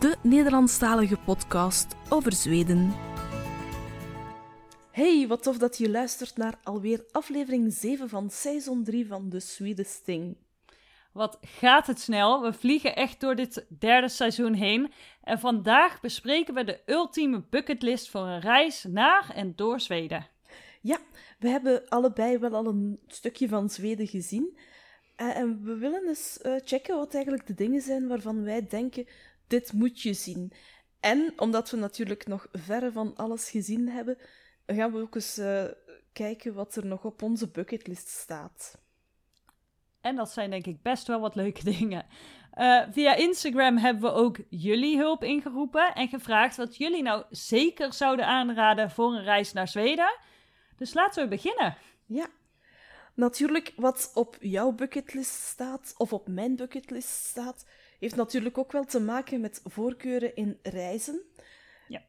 de Nederlandstalige podcast over Zweden. Hey, wat tof dat je luistert naar alweer aflevering 7 van seizoen 3 van The Sweetest Thing. Wat gaat het snel? We vliegen echt door dit derde seizoen heen. En vandaag bespreken we de ultieme bucketlist voor een reis naar en door Zweden. Ja, we hebben allebei wel al een stukje van Zweden gezien. Eh, en we willen eens eh, checken wat eigenlijk de dingen zijn waarvan wij denken: dit moet je zien. En omdat we natuurlijk nog verre van alles gezien hebben, gaan we ook eens eh, kijken wat er nog op onze bucketlist staat. En dat zijn denk ik best wel wat leuke dingen. via Instagram hebben we ook jullie hulp ingeroepen en gevraagd wat jullie nou zeker zouden aanraden voor een reis naar Zweden. Dus laten we beginnen. Ja. Natuurlijk, wat op jouw bucketlist staat, of op mijn bucketlist staat, heeft natuurlijk ook wel te maken met voorkeuren in reizen. Ja.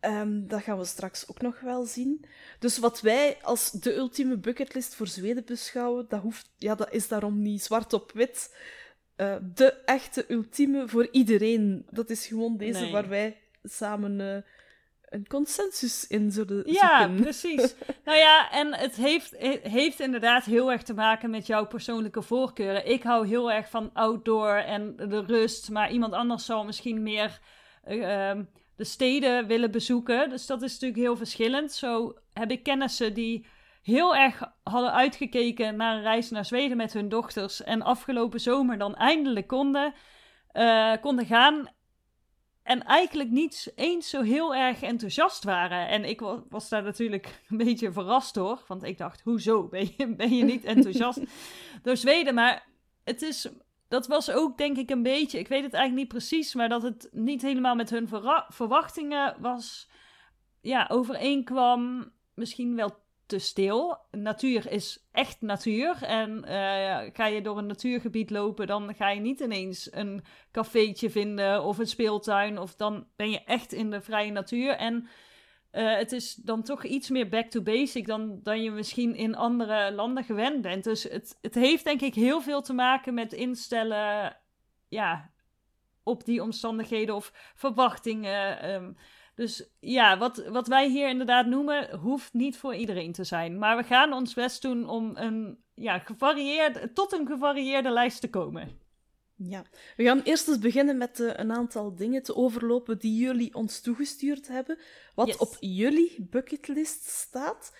Um, dat gaan we straks ook nog wel zien. Dus wat wij als de ultieme bucketlist voor Zweden beschouwen, dat, hoeft, ja, dat is daarom niet zwart op wit. Uh, de echte ultieme voor iedereen. Dat is gewoon deze nee. waar wij samen uh, een consensus in zullen zoeken. Ja, precies. nou ja, en het heeft, heeft inderdaad heel erg te maken met jouw persoonlijke voorkeuren. Ik hou heel erg van outdoor en de rust, maar iemand anders zou misschien meer uh, de steden willen bezoeken. Dus dat is natuurlijk heel verschillend. Zo heb ik kennissen die heel erg hadden uitgekeken naar een reis naar Zweden met hun dochters en afgelopen zomer dan eindelijk konden, uh, konden gaan. En eigenlijk niet eens zo heel erg enthousiast waren. En ik was daar natuurlijk een beetje verrast door. Want ik dacht, hoezo ben je, ben je niet enthousiast door Zweden? Maar het is, dat was ook denk ik een beetje, ik weet het eigenlijk niet precies, maar dat het niet helemaal met hun verwachtingen was, ja, overeenkwam. Misschien wel stil. Natuur is echt natuur. En uh, ga je door een natuurgebied lopen, dan ga je niet ineens een cafeetje vinden of een speeltuin. Of dan ben je echt in de vrije natuur. En uh, het is dan toch iets meer back to basic dan, dan je misschien in andere landen gewend bent. Dus het, het heeft denk ik heel veel te maken met instellen ja, op die omstandigheden of verwachtingen. Um, dus ja, wat, wat wij hier inderdaad noemen, hoeft niet voor iedereen te zijn. Maar we gaan ons best doen om een, ja, gevarieerd, tot een gevarieerde lijst te komen. Ja, we gaan eerst eens beginnen met uh, een aantal dingen te overlopen die jullie ons toegestuurd hebben. Wat yes. op jullie bucketlist staat.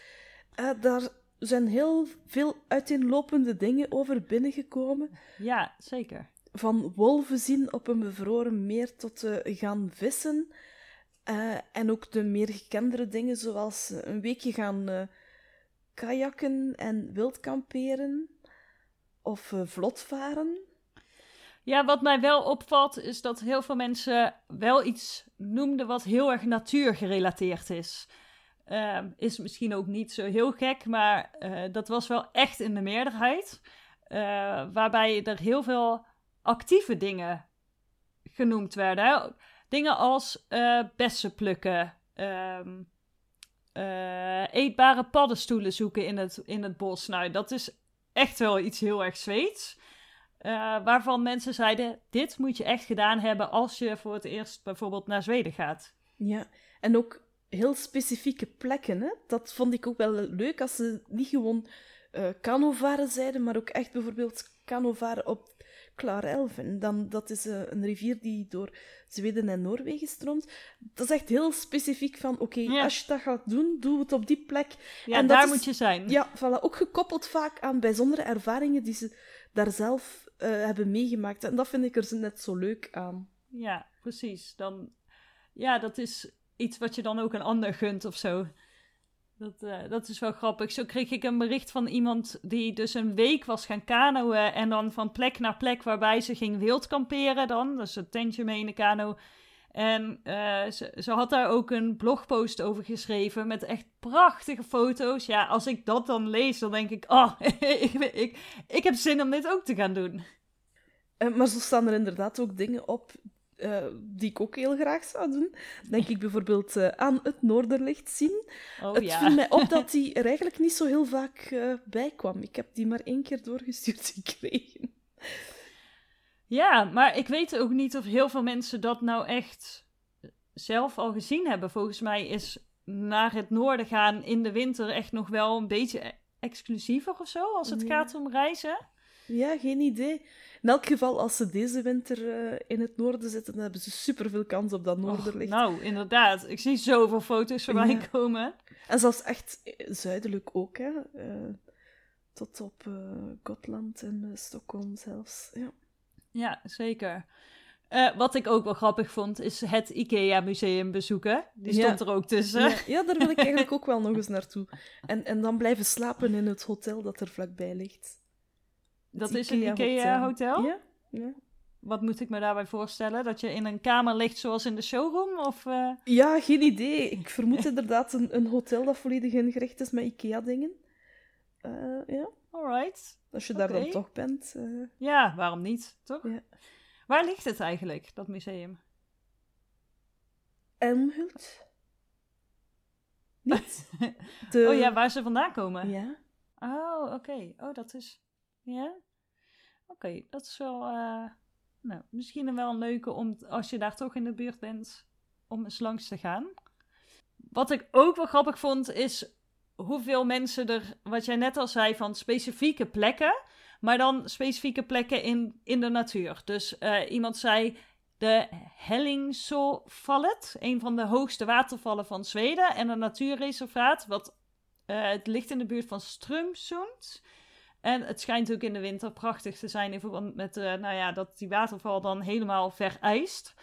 Uh, daar zijn heel veel uiteenlopende dingen over binnengekomen. Ja, zeker. Van wolven zien op een bevroren meer tot uh, gaan vissen. Uh, en ook de meer gekendere dingen, zoals een weekje gaan uh, kajakken en wildkamperen of uh, vlotvaren. Ja, wat mij wel opvalt is dat heel veel mensen wel iets noemden wat heel erg natuurgerelateerd is. Ehm, is misschien ook niet zo heel gek, maar dat was wel echt in de meerderheid. waarbij er heel veel actieve dingen genoemd werden. Dingen als uh, bessen plukken, um, uh, eetbare paddenstoelen zoeken in het, in het bos. Nou, dat is echt wel iets heel erg Zweeds. Uh, waarvan mensen zeiden: dit moet je echt gedaan hebben als je voor het eerst bijvoorbeeld naar Zweden gaat. Ja, en ook heel specifieke plekken. Hè? Dat vond ik ook wel leuk als ze niet gewoon uh, kanovaren zeiden, maar ook echt bijvoorbeeld kanovaren op Klarelven. Dan, dat is uh, een rivier die door Zweden en Noorwegen stroomt. Dat is echt heel specifiek van, oké, okay, ja. als je dat gaat doen, doe het op die plek. Ja, en daar is, moet je zijn. Ja, voilà, ook gekoppeld vaak aan bijzondere ervaringen die ze daar zelf uh, hebben meegemaakt. En dat vind ik er net zo leuk aan. Ja, precies. Dan, ja, dat is iets wat je dan ook een ander gunt of zo. Dat, uh, dat is wel grappig. Zo kreeg ik een bericht van iemand die dus een week was gaan kanoën. En dan van plek naar plek waarbij ze ging wildkamperen dan. Dus een tentje mee in de kano. En uh, ze, ze, had daar ook een blogpost over geschreven met echt prachtige foto's. Ja, als ik dat dan lees, dan denk ik, oh, ik, ik, heb zin om dit ook te gaan doen. Uh, maar zo staan er inderdaad ook dingen op uh, die ik ook heel graag zou doen. Denk ik bijvoorbeeld uh, aan het Noorderlicht zien. Oh, het ja. viel mij op dat die er eigenlijk niet zo heel vaak uh, bij kwam. Ik heb die maar één keer doorgestuurd gekregen. Ja, maar ik weet ook niet of heel veel mensen dat nou echt zelf al gezien hebben. Volgens mij is naar het noorden gaan in de winter echt nog wel een beetje exclusiever of zo, als het gaat om reizen. Ja, geen idee. In elk geval, als ze deze winter uh, in het noorden zitten, dan hebben ze superveel kans op dat noorderlicht. nou, inderdaad. Ik zie zoveel foto's voorbij ja. komen. En zelfs echt zuidelijk ook, hè. Uh, tot op uh, Gotland en Stockholm zelfs, ja. Ja, zeker. Uh, wat ik ook wel grappig vond, is het IKEA-museum bezoeken. Die stond er ook tussen. Ja, ja, daar wil ik eigenlijk ook wel nog eens naartoe. En, en dan blijven slapen in het hotel dat er vlakbij ligt. Dat is een IKEA-hotel? Ja. ja. Wat moet ik me daarbij voorstellen? Dat je in een kamer ligt zoals in de showroom? Of, uh... Ja, geen idee. Ik vermoed inderdaad een, een hotel dat volledig ingericht is met IKEA-dingen. Uh, ja. Alright. Als je daar dan toch bent. Uh... Ja, waarom niet, toch? Ja. Waar ligt het eigenlijk, dat museum? Elmhult. Niet? De... Oh ja, waar ze vandaan komen? Ja. Oh, oké. Oh, dat is... Ja? Oké, dat is wel... Uh... Nou, misschien wel een leuke om, als je daar toch in de buurt bent, om eens langs te gaan. Wat ik ook wel grappig vond, is hoeveel mensen er, wat jij net al zei, van specifieke plekken, maar dan specifieke plekken in, in de natuur. Dus uh, iemand zei de Hellingsåfallet, een van de hoogste watervallen van Zweden, en een natuurreservaat, wat uh, het ligt in de buurt van Strömsund. En het schijnt ook in de winter prachtig te zijn in verband met uh, nou ja, dat die waterval dan helemaal vereist.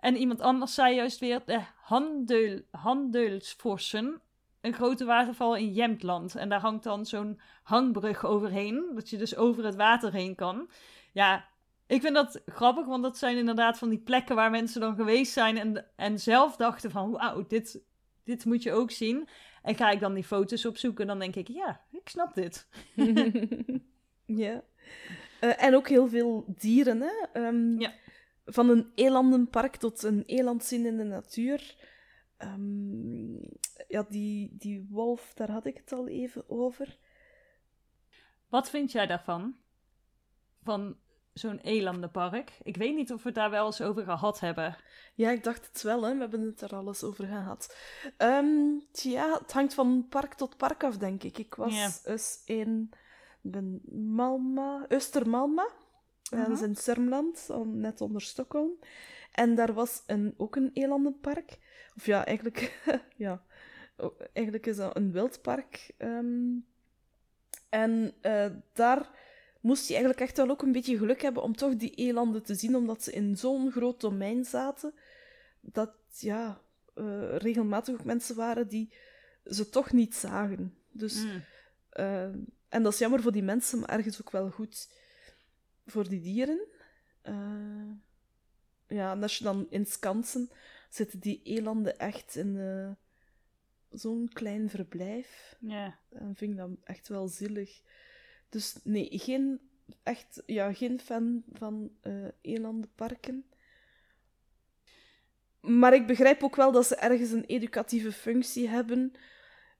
En iemand anders zei juist weer de Handel, Handelsforsen, een grote waterval in Jämtland. En daar hangt dan zo'n hangbrug overheen, dat je dus over het water heen kan. Ja, ik vind dat grappig, want dat zijn inderdaad van die plekken waar mensen dan geweest zijn en, en zelf dachten van, wauw, dit, dit moet je ook zien. En ga ik dan die foto's opzoeken, dan denk ik, ja, ik snap dit. ja. Uh, en ook heel veel dieren, hè? Um, ja. Van een elandenpark tot een elandzin in de natuur. Um, ja, die, die wolf, daar had ik het al even over. Wat vind jij daarvan? Van zo'n elandenpark? Ik weet niet of we het daar wel eens over gehad hebben. Ja, ik dacht het wel, hè. we hebben het er alles over gehad. Um, tja, het hangt van park tot park af, denk ik. Ik was eens in ben Malma, Östermalma. Dat is in Sörmland, net onder Stockholm. En daar was een, ook een elandenpark. Of ja, eigenlijk, ja, eigenlijk is dat een wildpark. Um, en uh, daar moest je eigenlijk echt wel ook een beetje geluk hebben om toch die elanden te zien, omdat ze in zo'n groot domein zaten, dat ja, uh, regelmatig ook mensen waren die ze toch niet zagen. Dus, mm. uh, en dat is jammer voor die mensen, maar ergens ook wel goed voor die dieren. Uh, ja, en als je dan in Skansen zitten die elanden echt in zo'n klein verblijf. Ja. En vind ik dat echt wel zielig. Dus nee, geen, echt, ja, geen fan van uh, elandenparken. Maar ik begrijp ook wel dat ze ergens een educatieve functie hebben.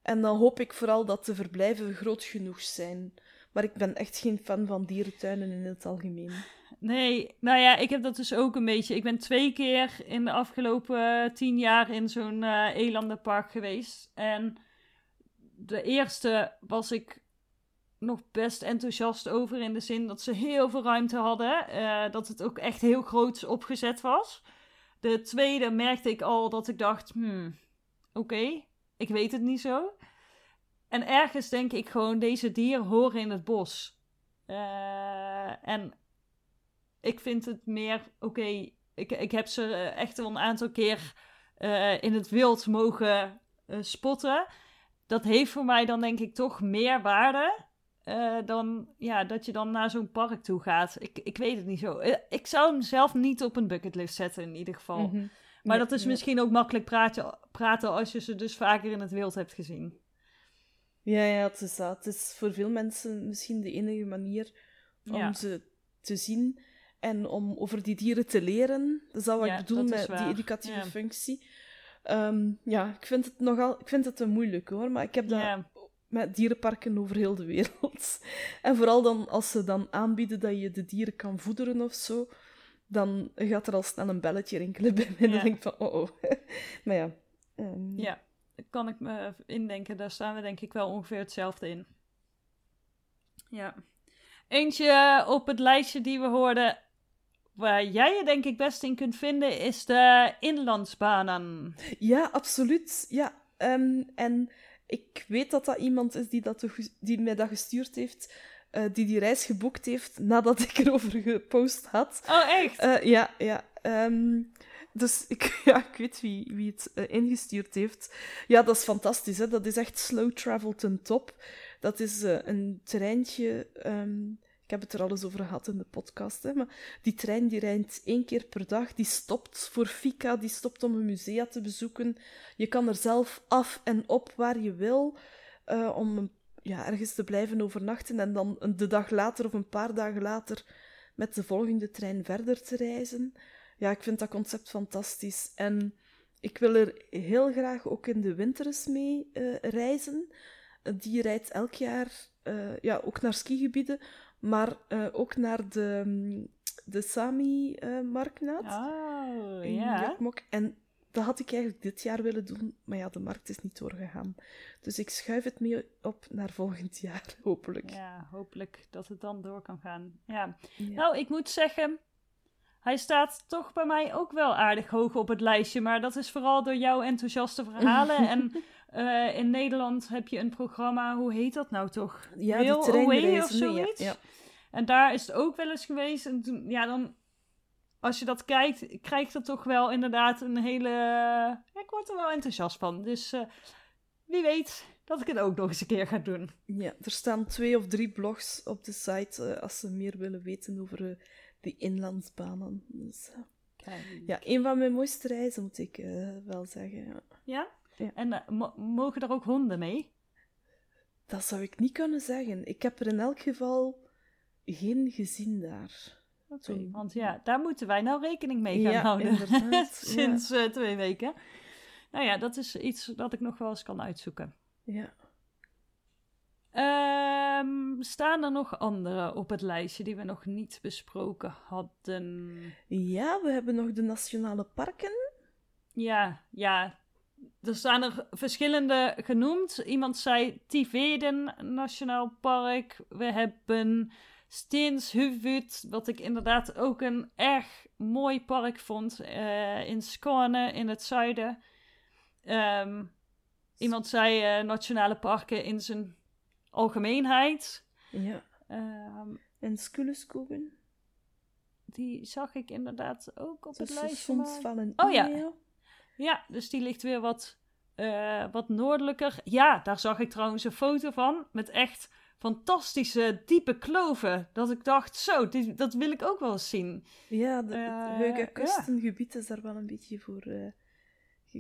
En dan hoop ik vooral dat de verblijven groot genoeg zijn. Maar ik ben echt geen fan van dierentuinen in het algemeen. Nee, nou ja, ik heb dat dus ook een beetje. Ik ben twee keer in de afgelopen tien jaar in zo'n uh, elandenpark geweest. En de eerste was ik nog best enthousiast over in de zin dat ze heel veel ruimte hadden. Uh, dat het ook echt heel groot opgezet was. De tweede merkte ik al dat ik dacht, hmm, oké, ik weet het niet zo. En ergens denk ik gewoon, deze dieren horen in het bos. Uh, en ik vind het meer, oké, ik, ik heb ze eh, echt wel een aantal keer uh, in het wild mogen spotten. Dat heeft voor mij dan denk ik toch meer waarde uh, dan ja, dat je dan naar zo'n park toe gaat. Ik, ik weet het niet zo. Ik zou hem zelf niet op een bucketlist zetten, in ieder geval. Mhm. Maar dat is misschien ook makkelijk praten, praten als je ze dus vaker in het wild hebt gezien. Ja, ja, het is dat. Het is voor veel mensen misschien de enige manier om Ja. ze te zien en om over die dieren te leren. Dat is dat wat Ja, ik bedoel met die educatieve Ja. functie. Ehm, ja, ik vind het nogal ik vind het een moeilijk hoor, maar ik heb dat. Met dierenparken over heel de wereld. En vooral dan als ze dan aanbieden dat je de dieren kan voederen of zo, dan gaat er al snel een belletje rinkelen bij mij. En Ja. dan denk ik van, oh oh. maar ja. ehm, Ja, kan ik me indenken. Daar staan we denk ik wel ongeveer hetzelfde in. Ja. Eentje op het lijstje die we hoorden, waar jij je denk ik best in kunt vinden, is de inlandsbanen. Ja, absoluut. Ja. Ehm, en ik weet dat dat iemand is die, dat die mij dat gestuurd heeft, eh, die die reis geboekt heeft nadat ik erover gepost had. Oh, echt? Eh, ja, ja. ehm, dus ik, ja, ik weet wie, wie het eh, ingestuurd heeft. Ja, dat is fantastisch. Hè? Dat is echt slow travel ten top. Dat is een treintje. ehm, ik heb het er al eens over gehad in de podcast. Hè? Maar die trein die rijdt één keer per dag. Die stopt voor Fika. Die stopt om een musea te bezoeken. Je kan er zelf af en op waar je wil. eh, om ja, ergens te blijven overnachten. En dan de dag later of een paar dagen later met de volgende trein verder te reizen. Ja, ik vind dat concept fantastisch. En ik wil er heel graag ook in de winter eens mee eh, reizen. Die rijdt elk jaar eh, ja, ook naar skigebieden, maar eh, ook naar de, mm, de Sami-marktnaad. Oh, in ja. Jokkmokk. En dat had ik eigenlijk dit jaar willen doen, maar ja, de markt is niet doorgegaan. Dus ik schuif het mee op naar volgend jaar, hopelijk. Ja, hopelijk dat het dan door kan gaan. Ja. Ja. Nou, ik moet zeggen, hij staat toch bij mij ook wel aardig hoog op het lijstje. Maar dat is vooral door jouw enthousiaste verhalen. en eh, in Nederland heb je een programma, hoe heet dat nou toch? Ja, die Away of ja, zoiets. ja. En daar is het ook wel eens geweest. En toen, ja, dan, als je dat kijkt, krijg je er toch wel inderdaad een hele... Ja, ik word er wel enthousiast van. Dus eh, wie weet dat ik het ook nog eens een keer ga doen. Ja, er staan twee of drie blogs op de site eh, als ze meer willen weten over eh, de inlandsbanen. Dus, eh, ja, een van mijn mooiste reizen moet ik eh, wel zeggen. Ja. Ja? Ja. En eh, mo- mogen er ook honden mee? Dat zou ik niet kunnen zeggen. Ik heb er in elk geval geen gezien daar. Want ja, daar moeten wij nou rekening mee gaan Ja, houden. Sinds twee weken. Nou ja, dat is iets dat ik nog wel eens kan uitzoeken. Ja. Ehm, staan er nog andere op het lijstje die we nog niet besproken hadden? ja, we hebben nog de nationale parken. Ja, ja. Er staan er verschillende genoemd. Iemand zei Tiveden Nationaal Park. We hebben Steenshuvud, wat ik inderdaad ook een erg mooi park vond. eh, in Skåne, in het zuiden. Ehm, iemand zei eh, Nationale Parken in zijn algemeenheid. Ja. Ehm, En Skuleskogen. die zag ik inderdaad ook op het lijstje. en Oh ja. Ja, dus die ligt weer wat, eh, wat noordelijker. Ja, daar zag ik trouwens een foto van. Met echt fantastische diepe kloven. Dat ik dacht, zo, dit, dat wil ik ook wel eens zien. Ja, de, Eh, het Heuge ja. Kustengebied is daar wel een beetje voor eh,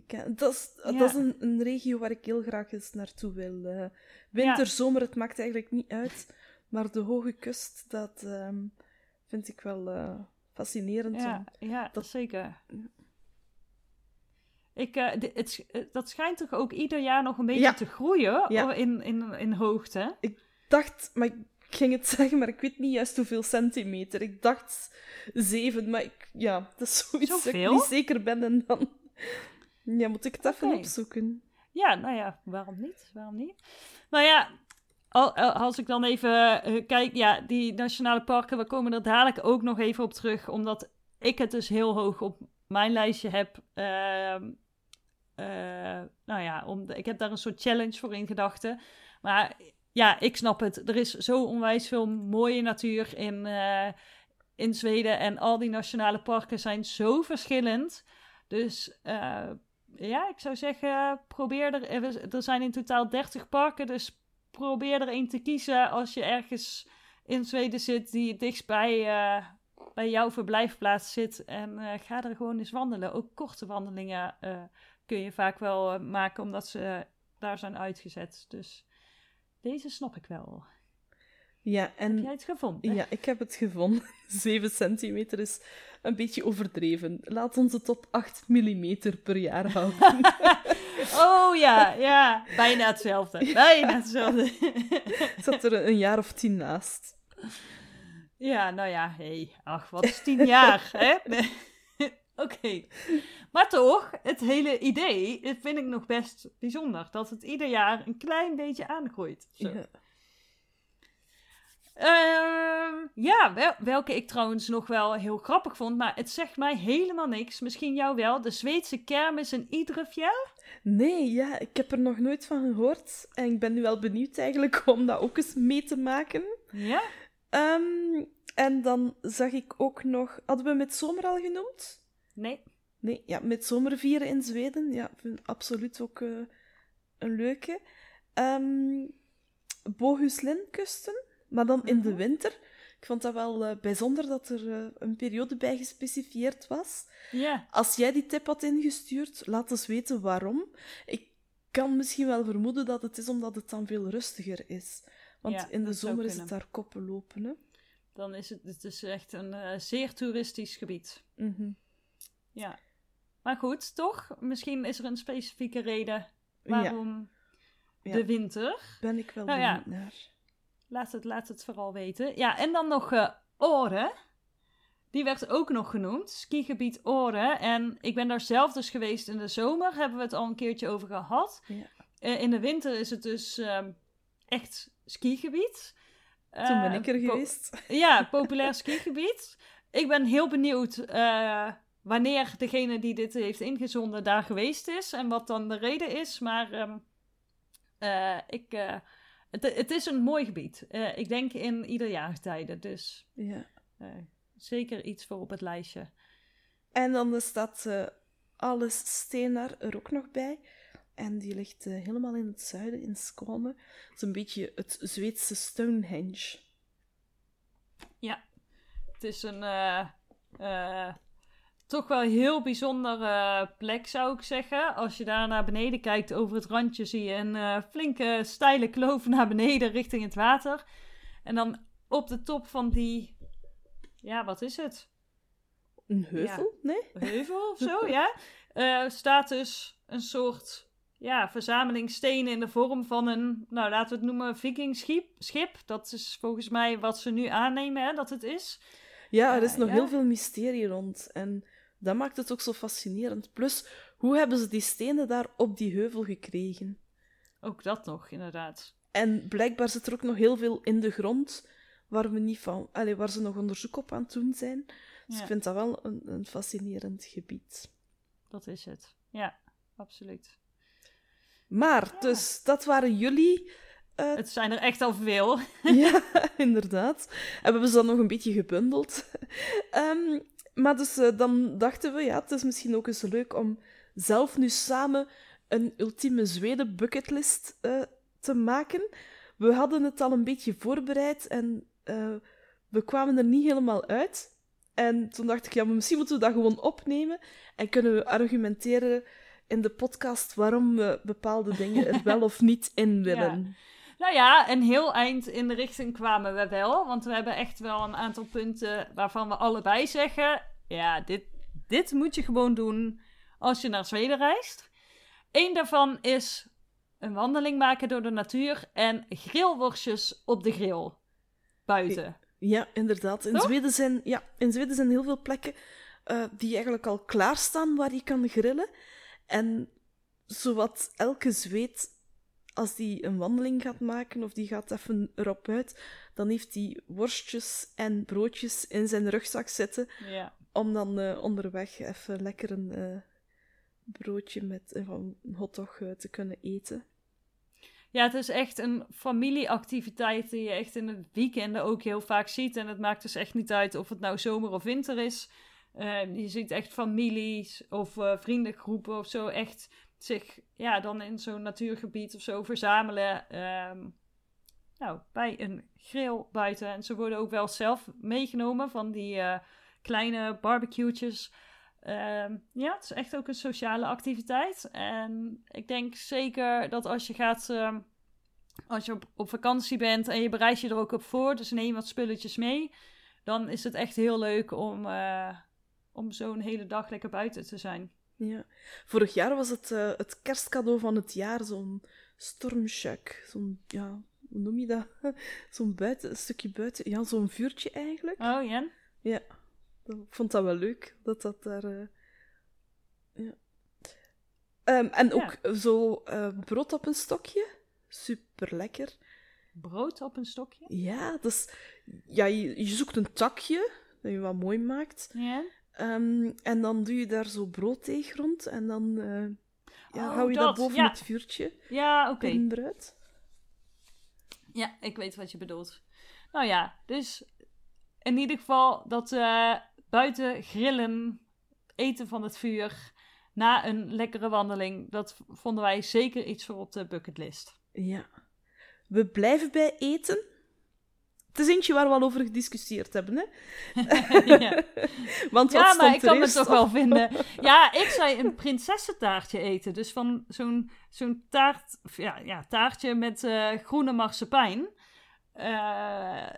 gekend. Dat is, Ja. dat is een, een regio waar ik heel graag eens naartoe wil. eh. winter, Ja. zomer, het maakt eigenlijk niet uit. Maar de Hoge Kust, dat ehm, vind ik wel eh, fascinerend. Ja, om- ja dat- zeker. Ik, eh, het, dat schijnt toch ook ieder jaar nog een beetje Ja. te groeien Ja. in, in, in hoogte. Ik dacht, maar ik ging het zeggen, maar ik weet niet juist hoeveel centimeter. Ik dacht zeven, maar ik, ja, dat is zoiets dat ik niet zeker ben. En dan ja, moet ik het even opzoeken. Ja, nou ja, waarom niet? Waarom niet? Nou ja, al- al- als ik dan even eh, kijk, ja, die nationale parken, we komen er dadelijk ook nog even op terug, omdat ik het dus heel hoog op mijn lijstje heb. Ehm, eh, nou ja, om de- ik heb daar een soort challenge voor in gedachten. Maar ja, ik snap het. Er is zo onwijs veel mooie natuur in, eh, in Zweden en al die nationale parken zijn zo verschillend. Dus ja, ik zou zeggen, probeer er. Er zijn in totaal 30 parken, dus probeer er één te kiezen als je ergens in Zweden zit die het dichtst bij, eh, bij jouw verblijfplaats zit en eh, ga er gewoon eens wandelen. Ook korte wandelingen eh, kun je vaak wel maken omdat ze daar zijn uitgezet. Dus deze snap ik wel. Ja, en... Heb jij het gevonden? Ja, ik heb het gevonden. 7 centimeter is een beetje overdreven. Laat ons het op 8 millimeter per jaar houden. oh ja, ja. Bijna hetzelfde. Bijna hetzelfde. Zat er een jaar of tien naast. Ja, nou ja, hé. Hey, ach, wat is tien jaar, hè? Oké. Maar toch, het hele idee dat vind ik nog best bijzonder. Dat het ieder jaar een klein beetje aangroeit. Zo. Ja. Ehm, ja, wel- welke ik trouwens nog wel heel grappig vond, maar het zegt mij helemaal niks. Misschien jou wel. De Zweedse kermis in Idrefjell? Nee, ja, ik heb er nog nooit van gehoord. En ik ben nu wel benieuwd eigenlijk om dat ook eens mee te maken. Ja? Ehm, en dan zag ik ook nog... Hadden we met zomer al genoemd? Nee. Nee, ja, met zomer vieren in Zweden. Ja, vind absoluut ook eh, een leuke. Ehm Bohuslenkusten, maar dan in de Mhm. winter. Ik vond dat wel eh, bijzonder dat er eh, een periode bij gespecifieerd was. Ja. Als jij die tip had ingestuurd, laat eens weten waarom. Ik kan misschien wel vermoeden dat het is omdat het dan veel rustiger is. Want Ja, in de zomer is het daar koppen lopen. Hè? Dan is het, het is echt een eh, zeer toeristisch gebied. Mhm. Ja. Maar goed, toch? Misschien is er een specifieke reden waarom Ja. de winter. ben ik wel Nou benieuwd naar. Laat het, laat het vooral weten. Ja, en dan nog eh Oren. Die werd ook nog genoemd. Skigebied Oren. En ik ben daar zelf dus geweest in de zomer. Hebben we het al een keertje over gehad. Ja. Eh, in de winter is het dus ehm, echt skigebied. Toen ben Eh, ik er geweest. Ja, populair skigebied. Ik ben heel benieuwd wanneer degene die dit heeft ingezonden daar geweest is en wat dan de reden is. Maar ehm, eh, ik, het, het is een mooi gebied. Eh, ik denk in ieder jaargetijde, dus Ja. eh, zeker iets voor op het lijstje. En dan staat eh Alles Stenar er ook nog bij. En die ligt helemaal in het zuiden, in Skåne. Het is een beetje het Zweedse Stonehenge. Het is een toch wel heel bijzondere plek, zou ik zeggen. Als je daar naar beneden kijkt over het randje, zie je een eh, flinke steile kloof naar beneden richting het water. En dan op de top van die, ja, wat is het? Een heuvel? Nee? Heuvel of zo, ja? Eh, staat dus een soort ja, verzameling stenen in de vorm van een, nou laten we het noemen, vikingschip. Schip. Dat is volgens mij wat ze nu aannemen hè, dat het is. Ja, er is Ja, nog ja. heel veel mysterie rond. En dat maakt het ook zo fascinerend. Plus, hoe hebben ze die stenen daar op die heuvel gekregen? Ook dat nog, inderdaad. En blijkbaar zit er ook nog heel veel in de grond waar, we niet van, allee, waar ze nog onderzoek op aan het doen zijn. Dus Ja. ik vind dat wel een, een fascinerend gebied. Dat is het. Ja, absoluut. Maar, Ja. dus, dat waren jullie. eh, Het zijn er echt al veel. ja, inderdaad. En we hebben ze dan nog een beetje gebundeld. Ehm, maar dus eh, dan dachten we, ja, het is misschien ook eens leuk om zelf nu samen een ultieme Zweden bucketlist eh, te maken. We hadden het al een beetje voorbereid en eh, we kwamen er niet helemaal uit. En toen dacht ik, ja, maar misschien moeten we dat gewoon opnemen en kunnen we argumenteren in de podcast waarom we bepaalde dingen er wel of niet in willen. Nou ja, een heel eind in de richting kwamen we wel. Want we hebben echt wel een aantal punten waarvan we allebei zeggen: ja, dit, dit moet je gewoon doen als je naar Zweden reist. Eén daarvan is een wandeling maken door de natuur en grillworstjes op de grill. Buiten. Ja, inderdaad. In Toch? Zweden, zijn, ja, in Zweden zijn heel veel plekken eh, die eigenlijk al klaarstaan waar je kan grillen. En zowat elke Zweed, als die een wandeling gaat maken of die gaat even erop uit, dan heeft hij worstjes en broodjes in zijn rugzak zitten Ja. om dan eh, onderweg even lekker een eh, broodje met een hotdog eh, te kunnen eten. Ja, het is echt een familieactiviteit die je echt in het weekenden ook heel vaak ziet. En het maakt dus echt niet uit of het nou zomer of winter is. Je ziet echt families of vriendengroepen of zo echt zich ja, dan in zo'n natuurgebied of zo verzamelen. ehm, nou, bij een grill buiten. En ze worden ook wel zelf meegenomen van die uh, kleine barbecue'tjes. Ehm, ja, het is echt ook een sociale activiteit. En ik denk zeker dat als je gaat, ehm, als je op, vakantie bent en je bereid je er ook op voor, dus neem wat spulletjes mee, dan is het echt heel leuk om, uh, om zo'n hele dag lekker buiten te zijn. Ja. Vorig jaar was het uh, het kerstcadeau van het jaar, zo'n stormshack. Zo'n, ja, hoe noem je dat? zo'n buiten, een stukje buiten, ja, zo'n vuurtje eigenlijk. Oh, ja? Ja. Ik vond dat wel leuk, dat dat daar... Uh, ja. Um, en ook ja. zo uh, brood op een stokje. Super lekker. Brood op een stokje? Ja, dus ja, je, je zoekt een takje dat je wat mooi maakt. Ja. Um, en dan doe je daar zo brooddeeg rond en dan uh, ja, oh, hou je dat, dat boven ja. het vuurtje. Ja, oké. Okay. Ja, ik weet wat je bedoelt. Nou ja, dus in ieder geval dat uh, buiten grillen, eten van het vuur, na een lekkere wandeling, dat vonden wij zeker iets voor op de bucketlist. Ja. We blijven bij eten. Het is eentje waar we al over gediscussieerd hebben, hè? ja, Want ja maar ik kan het toch wel vinden. Ja, ik zei een prinsessentaartje eten. Dus van zo'n zo'n taart, ja, ja, taartje met uh, groene marsepein. Uh,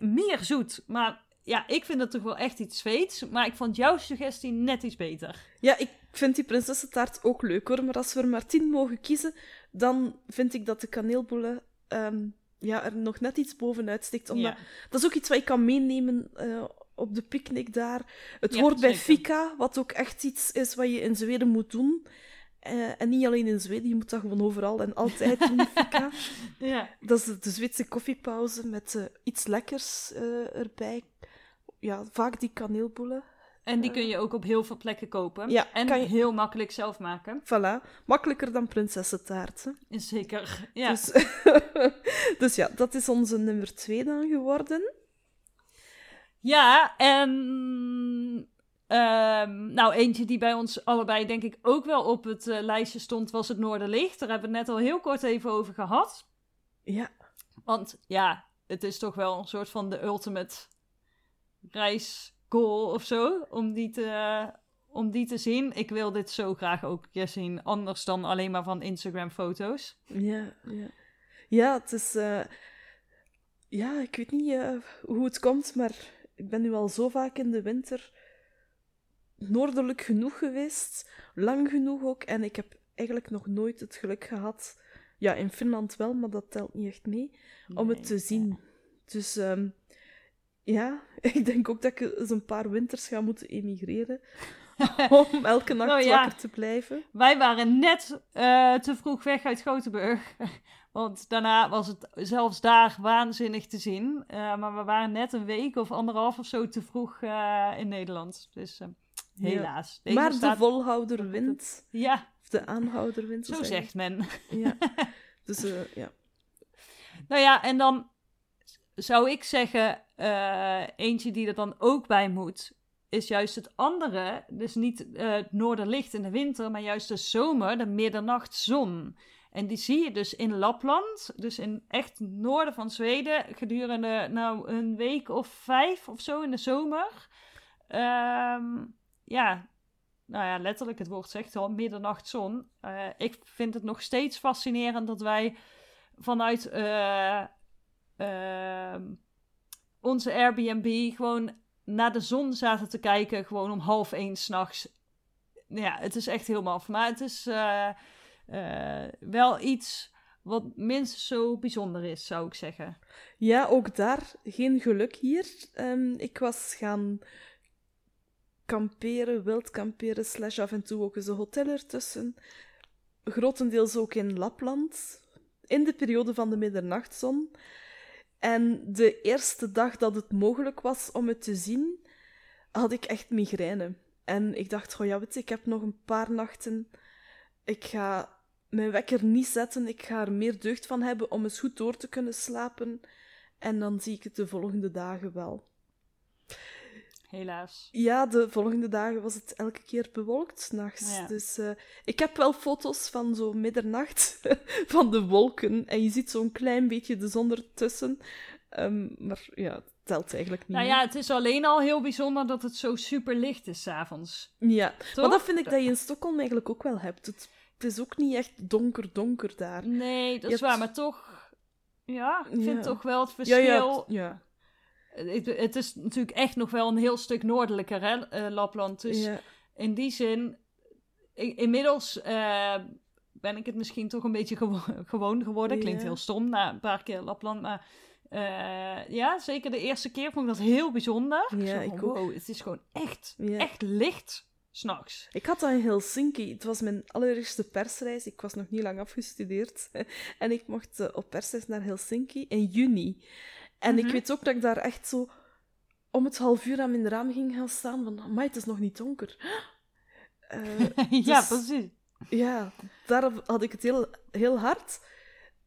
meer zoet, maar ja, ik vind het toch wel echt iets Zweeds. Maar ik vond jouw suggestie net iets beter. Ja, ik vind die prinsessentaart ook leuk hoor. Maar als we er maar tien mogen kiezen, dan vind ik dat de kaneelbolle um, ja, er nog net iets bovenuit stikt. Omdat, Ja. Dat is ook iets wat je kan meenemen uh, op de picknick daar. Het Ja, hoort bij fika, wat ook echt iets is wat je in Zweden moet doen. Uh, en niet alleen in Zweden, je moet dat gewoon overal en altijd doen, fika. Ja. Dat is de Zweedse koffiepauze met uh, iets lekkers erbij. Ja, vaak die kaneelbollen. En die kun je ook op heel veel plekken kopen. Ja, en kan je- heel makkelijk zelf maken. Voilà, makkelijker dan prinsessentaart. Hè? Zeker. Ja. Dus, dus ja, dat is onze nummer twee dan geworden. Ja, en ehm, nou eentje die bij ons allebei denk ik ook wel op het eh, lijstje stond, was het Noorderlicht. Daar hebben we het net al heel kort even over gehad. Ja, Want ja, het is toch wel een soort van de ultimate reisgoal of zo, om die te, om die te zien. Ik wil dit zo graag ook een keer zien, anders dan alleen maar van Instagram foto's. ja, ja. Ja, het is... eh, Ja, ik weet niet eh, hoe het komt, maar ik ben nu al zo vaak in de winter noordelijk genoeg geweest. Lang genoeg ook. En ik heb eigenlijk nog nooit het geluk gehad... Ja, in Finland wel, maar dat telt niet echt mee. om het te zien. Dus ehm, ja, ik denk ook dat ik eens een paar winters ga moeten emigreren. om elke nacht ja. wakker te blijven. Wij waren net eh, te vroeg weg uit Gothenburg. Want daarna was het zelfs daar waanzinnig te zien. Eh, maar we waren net een week of anderhalf of zo te vroeg eh, in Nederland. Dus helaas. Maar de staat- volhouder wint. Ja, Of de aanhouder wint. zo zegt men. Ja. Dus ja. Nou ja, en dan zou ik zeggen, eh, eentje die er dan ook bij moet, is juist het andere. Dus niet eh, het noorderlicht in de winter, maar juist de zomer, de middernachtzon. En die zie je dus in Lapland, dus in echt noorden van Zweden, gedurende nou een week of vijf of zo in de zomer. Ehm, ja, nou ja, letterlijk het woord zegt al, middernachtzon. Eh, ik vind het nog steeds fascinerend dat wij vanuit eh, ehm, onze Airbnb gewoon naar de zon zaten te kijken, gewoon om half één s'nachts. Ja, het is echt heel maf. Maar het is eh, eh, wel iets wat minstens zo bijzonder is, zou ik zeggen. ja, ook daar geen geluk hier. Ehm, ik was gaan kamperen, wild kamperen, slash af en toe ook eens een hotel ertussen. Grotendeels ook in Lapland, in de periode van de middernachtzon. En de eerste dag dat het mogelijk was om het te zien, had ik echt migraine. En ik dacht, goh ja, weet je, ik heb nog een paar nachten. Ik ga mijn wekker niet zetten. Ik ga er meer deugd van hebben om eens goed door te kunnen slapen. En dan zie ik het de volgende dagen wel. Helaas. Ja, de volgende dagen was het elke keer bewolkt, s'nachts. Ja. Dus eh, ik heb wel foto's van zo middernacht van de wolken. En je ziet zo'n klein beetje de zon ertussen. Ehm, maar ja, het telt eigenlijk niet. Nou ja, het is alleen al heel bijzonder dat het zo super licht is s'avonds. ja. Toch? maar dat vind ik dat je in Stockholm eigenlijk ook wel hebt. Het, het is ook niet echt donker-donker daar. Nee, dat Je is hebt- waar, maar toch... Ja, ik vind Ja. toch wel het verschil... ja, ja. Het, het is natuurlijk echt nog wel een heel stuk noordelijker, hè, eh, Lapland. Dus ja. in die zin, inmiddels eh, ben ik het misschien toch een beetje gewo- gewoon geworden. Klinkt heel stom na een paar keer Lapland, maar eh, ja, zeker de eerste keer vond ik dat heel bijzonder. Ja, ik ook. wow, het is gewoon echt, Ja. echt licht s'nachts. Ik had dat in Helsinki. Het was mijn allereerste persreis. Ik was nog niet lang afgestudeerd. En ik mocht op persreis naar Helsinki in juni. En Mhm. ik weet ook dat ik daar echt zo om het half uur aan mijn raam ging gaan staan. Van, maar het is nog niet donker. Eh, ja, Dus- precies. ja, daar had ik het heel, heel hard.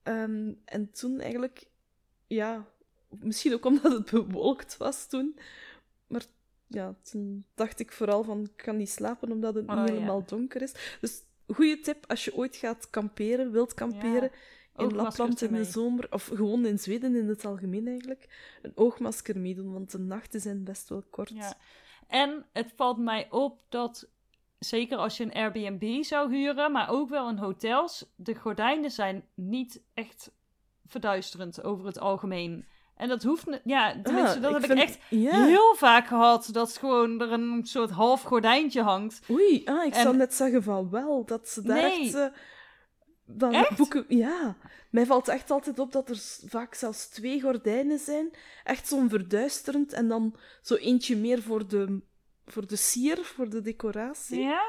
Ehm, en toen eigenlijk, ja, misschien ook omdat het bewolkt was toen. Maar ja, toen dacht ik vooral van, ik kan niet slapen omdat het Oh, niet ja. helemaal donker is. Dus goede tip als je ooit gaat kamperen, wilt kamperen. In Lapland in de zomer, of gewoon in Zweden in het algemeen eigenlijk, een oogmasker meedoen, want de nachten zijn best wel kort. Ja. En het valt mij op dat, zeker als je een Airbnb zou huren, maar ook wel in hotels, de gordijnen zijn niet echt verduisterend over het algemeen. En dat hoeft, ja, tenminste, Ah, dat heb vind- ik echt Ja. heel vaak gehad, dat gewoon er een soort half gordijntje hangt. Oei, ah, ik En- zou net zeggen van wel, dat ze daar Nee. echt... eh, dan Echt? boeken... Ja, mij valt echt altijd op dat er vaak zelfs twee gordijnen zijn. Echt zo'n verduisterend en dan zo eentje meer voor de, voor de sier, voor de decoratie. Ja?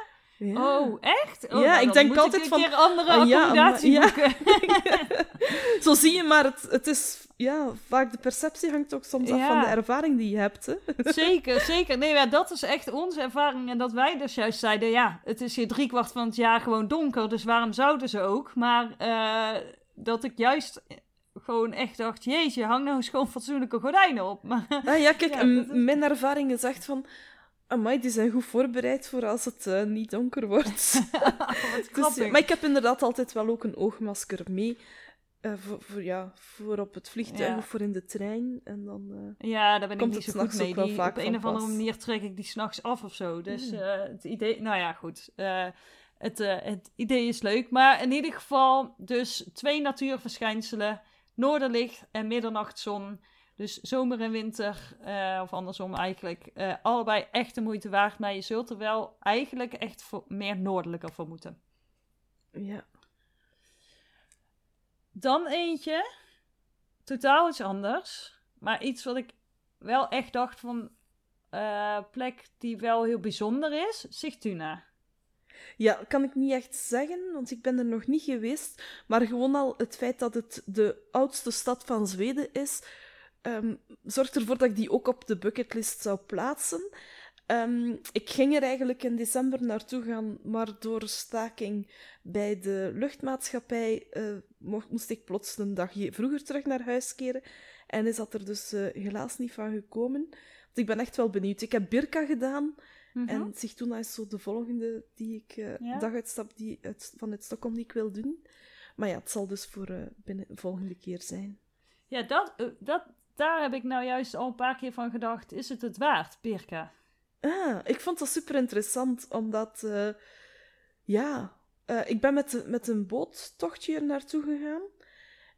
Ja. Oh, echt? Oh, Ja, nou, ik denk altijd een van, keer andere ah, ja, accommodatie maar- ja. boeken. Zo zie je maar, het, het is... Ja, vaak de perceptie hangt ook soms af van de ervaring die je hebt. Hè. Zeker, zeker. Nee, ja, dat is echt onze ervaring. En dat wij dus juist zeiden, ja, het is hier driekwart van het jaar gewoon donker, dus waarom zouden ze ook? Maar eh, dat ik juist gewoon echt dacht, jeetje, hang nou eens gewoon fatsoenlijke gordijnen op. Maar, Ah, ja, kijk, dat mijn ervaring is echt van... Amai, die zijn goed voorbereid voor als het eh, niet donker wordt. Dus, maar ik heb inderdaad altijd wel ook een oogmasker mee. eh, voor, voor, ja, voor op het vliegtuig Ja. of voor in de trein. En dan, eh, Ja, daar ben ik Komt niet zo goed s'nachts mee. Die, op een of andere manier trek ik die s'nachts af of zo. Dus Mm. eh, het idee, nou ja, goed. Het, het idee is leuk. Maar in ieder geval, dus twee natuurverschijnselen: noorderlicht en middernachtzon. Dus zomer en winter, eh, of andersom eigenlijk, eh, allebei echt de moeite waard. Maar je zult er wel eigenlijk echt voor, meer noordelijker voor moeten. ja. Dan eentje, totaal iets anders. Maar iets wat ik wel echt dacht van eh, plek die wel heel bijzonder is. Sigtuna. ja, kan ik niet echt zeggen, want ik ben er nog niet geweest. Maar gewoon al het feit dat het de oudste stad van Zweden is, ehm, zorgt ervoor dat ik die ook op de bucketlist zou plaatsen. Ehm, ik ging er eigenlijk in december naartoe gaan, maar door staking bij de luchtmaatschappij eh, mo- moest ik plots een dagje vroeger terug naar huis keren. En is dat er dus eh, helaas niet van gekomen. Want ik ben echt wel benieuwd. Ik heb Birka gedaan. Mhm. En Sigtuna is zo de volgende die ik, eh Ja? daguitstap die uit, vanuit Stockholm die ik wil doen. Maar ja, het zal dus voor binnen de volgende keer zijn. Ja, dat, dat, daar heb ik nou juist al een paar keer van gedacht. Is het het waard, Birka? Ah, ik vond dat super interessant, omdat... eh, ja, eh, ik ben met, met een boottochtje er naartoe gegaan.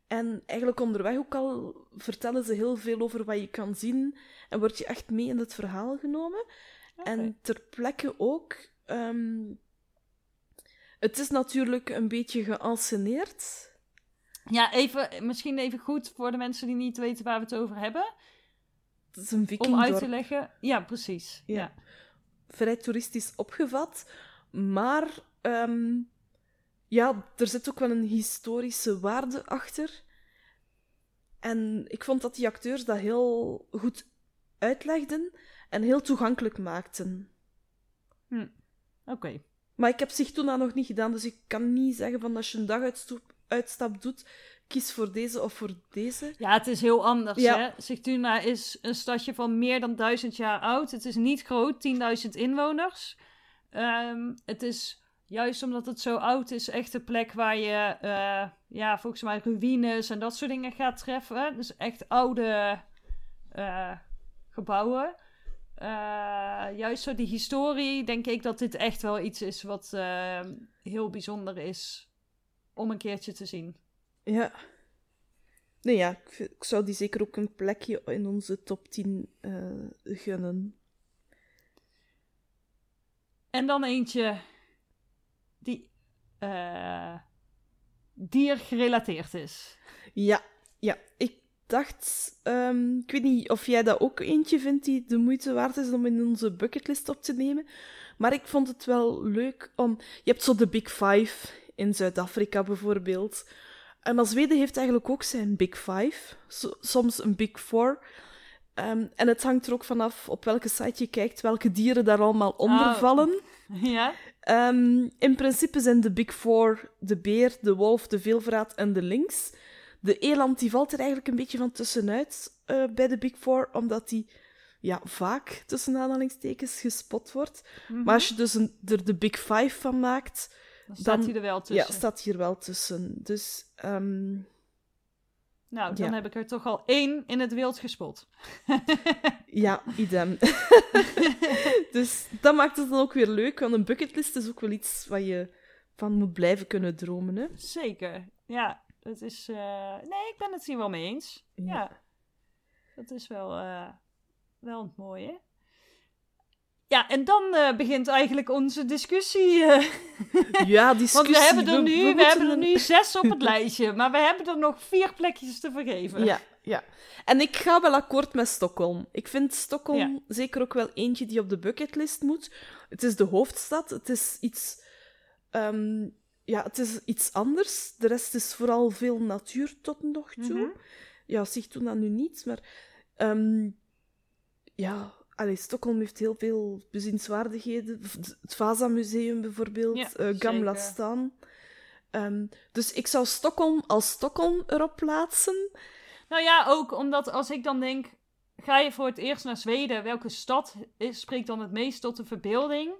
En eigenlijk onderweg ook al vertellen ze heel veel over wat je kan zien. En word je echt mee in het verhaal genomen. En ter plekke ook. ehm, het is natuurlijk een beetje geanceneerd. Ja, even, misschien even goed voor de mensen die niet weten waar we het over hebben. Het is een Om uit te leggen. Ja, precies. Ja. Ja. vrij toeristisch opgevat. Maar ehm, ja, er zit ook wel een historische waarde achter. En ik vond dat die acteurs dat heel goed uitlegden en heel toegankelijk maakten. Oké. Maar ik heb zich toen nog niet gedaan, dus ik kan niet zeggen van als je een dag uitstoep- uitstap doet, kies voor deze of voor deze. Ja, het is heel anders. Ja. Hè? Sigtuna is een stadje van meer dan duizend jaar oud. Het is niet groot, 10.000 inwoners. Ehm, het is juist omdat het zo oud is, echt een plek waar je, eh, ja, volgens mij ruïnes en dat soort dingen gaat treffen. Dus echt oude eh, gebouwen. Eh, juist zo die historie, denk ik dat dit echt wel iets is wat eh, heel bijzonder is om een keertje te zien. Ja. Nee, ja, ik, zou die zeker ook een plekje in onze top 10 eh, gunnen. En dan eentje die eh diergerelateerd is. Ja, ja. Ik dacht, ehm, ik weet niet of jij dat ook eentje vindt die de moeite waard is om in onze bucketlist op te nemen. Maar ik vond het wel leuk om. Je hebt zo de Big Five in Zuid-Afrika bijvoorbeeld. En maar Zweden heeft eigenlijk ook zijn Big Five, so- soms een Big Four. Ehm, en het hangt er ook vanaf op welke site je kijkt, welke dieren daar allemaal onder Oh. vallen. ja? Ehm, in principe zijn de Big Four de beer, de wolf, de veelvraat en de lynx. De eland die valt er eigenlijk een beetje van tussenuit eh, bij de Big Four, omdat die ja, vaak tussen aanhalingstekens gespot wordt. Mhm. Maar als je dus een, er de Big Five van maakt, dan staat dan- hij er wel ja, tussen. staat hier wel tussen. Dus ehm, Nou, dan Ja. heb ik er toch al één in het wild gespot. ja, idem. dus dat maakt het dan ook weer leuk, want een bucketlist is ook wel iets waar je van moet blijven kunnen dromen. Hè? Zeker. Ja, het is. eh, Nee, ik ben het hier wel mee eens. Ja. Ja. Dat is wel, eh, wel het mooie. Ja, en dan eh, begint eigenlijk onze discussie. eh. Ja, discussie. Want we hebben er nu, we, hebben er nu zes op het lijstje, maar we hebben er nog vier plekjes te vergeven. Ja, ja. En ik ga wel akkoord met Stockholm. Ik vind Stockholm Ja. zeker ook wel eentje die op de bucketlist moet. Het is de hoofdstad. Het is iets... ehm, ja, het is iets anders. De rest is vooral veel natuur tot nog toe. Mhm. Ja, zich toen dat nu niet, maar... ehm, ja, allee, Stockholm heeft heel veel bezienswaardigheden. Het Vasa-museum bijvoorbeeld, Ja, eh, Gamla. Stan. Ehm, dus ik zou Stockholm als Stockholm erop plaatsen. Nou ja, ook omdat als ik dan denk, ga je voor het eerst naar Zweden, welke stad is, spreekt dan het meest tot de verbeelding?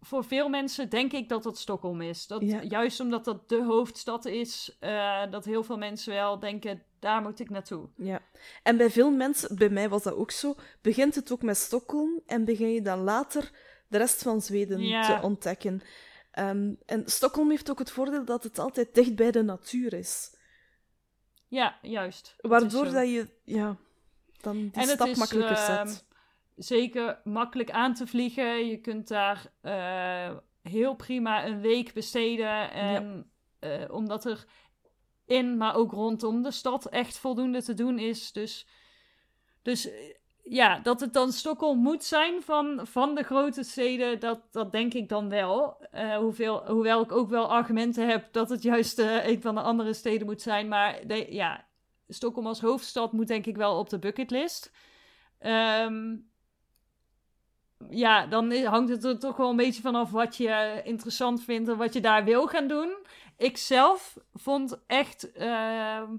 Voor veel mensen denk ik dat dat Stockholm is. Dat, Ja. Juist omdat dat de hoofdstad is, eh, dat heel veel mensen wel denken, daar moet ik naartoe. Ja, en bij veel mensen, bij mij was dat ook zo, begint het ook met Stockholm en begin je dan later de rest van Zweden Ja. te ontdekken. Ehm, en Stockholm heeft ook het voordeel dat het altijd dicht bij de natuur is. Ja, juist. Waardoor dat je ja, dan die En het stap is, makkelijker ehm, zet. zeker makkelijk aan te vliegen. Je kunt daar eh, heel prima een week besteden. En eh, omdat er in, maar ook rondom de stad echt voldoende te doen is. Dus, dus eh, ja, dat het dan Stockholm moet zijn van, van de grote steden, dat, dat denk ik dan wel. Eh, hoeveel, hoewel ik ook wel argumenten heb dat het juist eh, een van de andere steden moet zijn. Maar ja, Stockholm als hoofdstad moet denk ik wel op de bucketlist. Ehm, ja, dan hangt het er toch wel een beetje vanaf wat je interessant vindt en wat je daar wil gaan doen. Ik zelf vond echt ehm,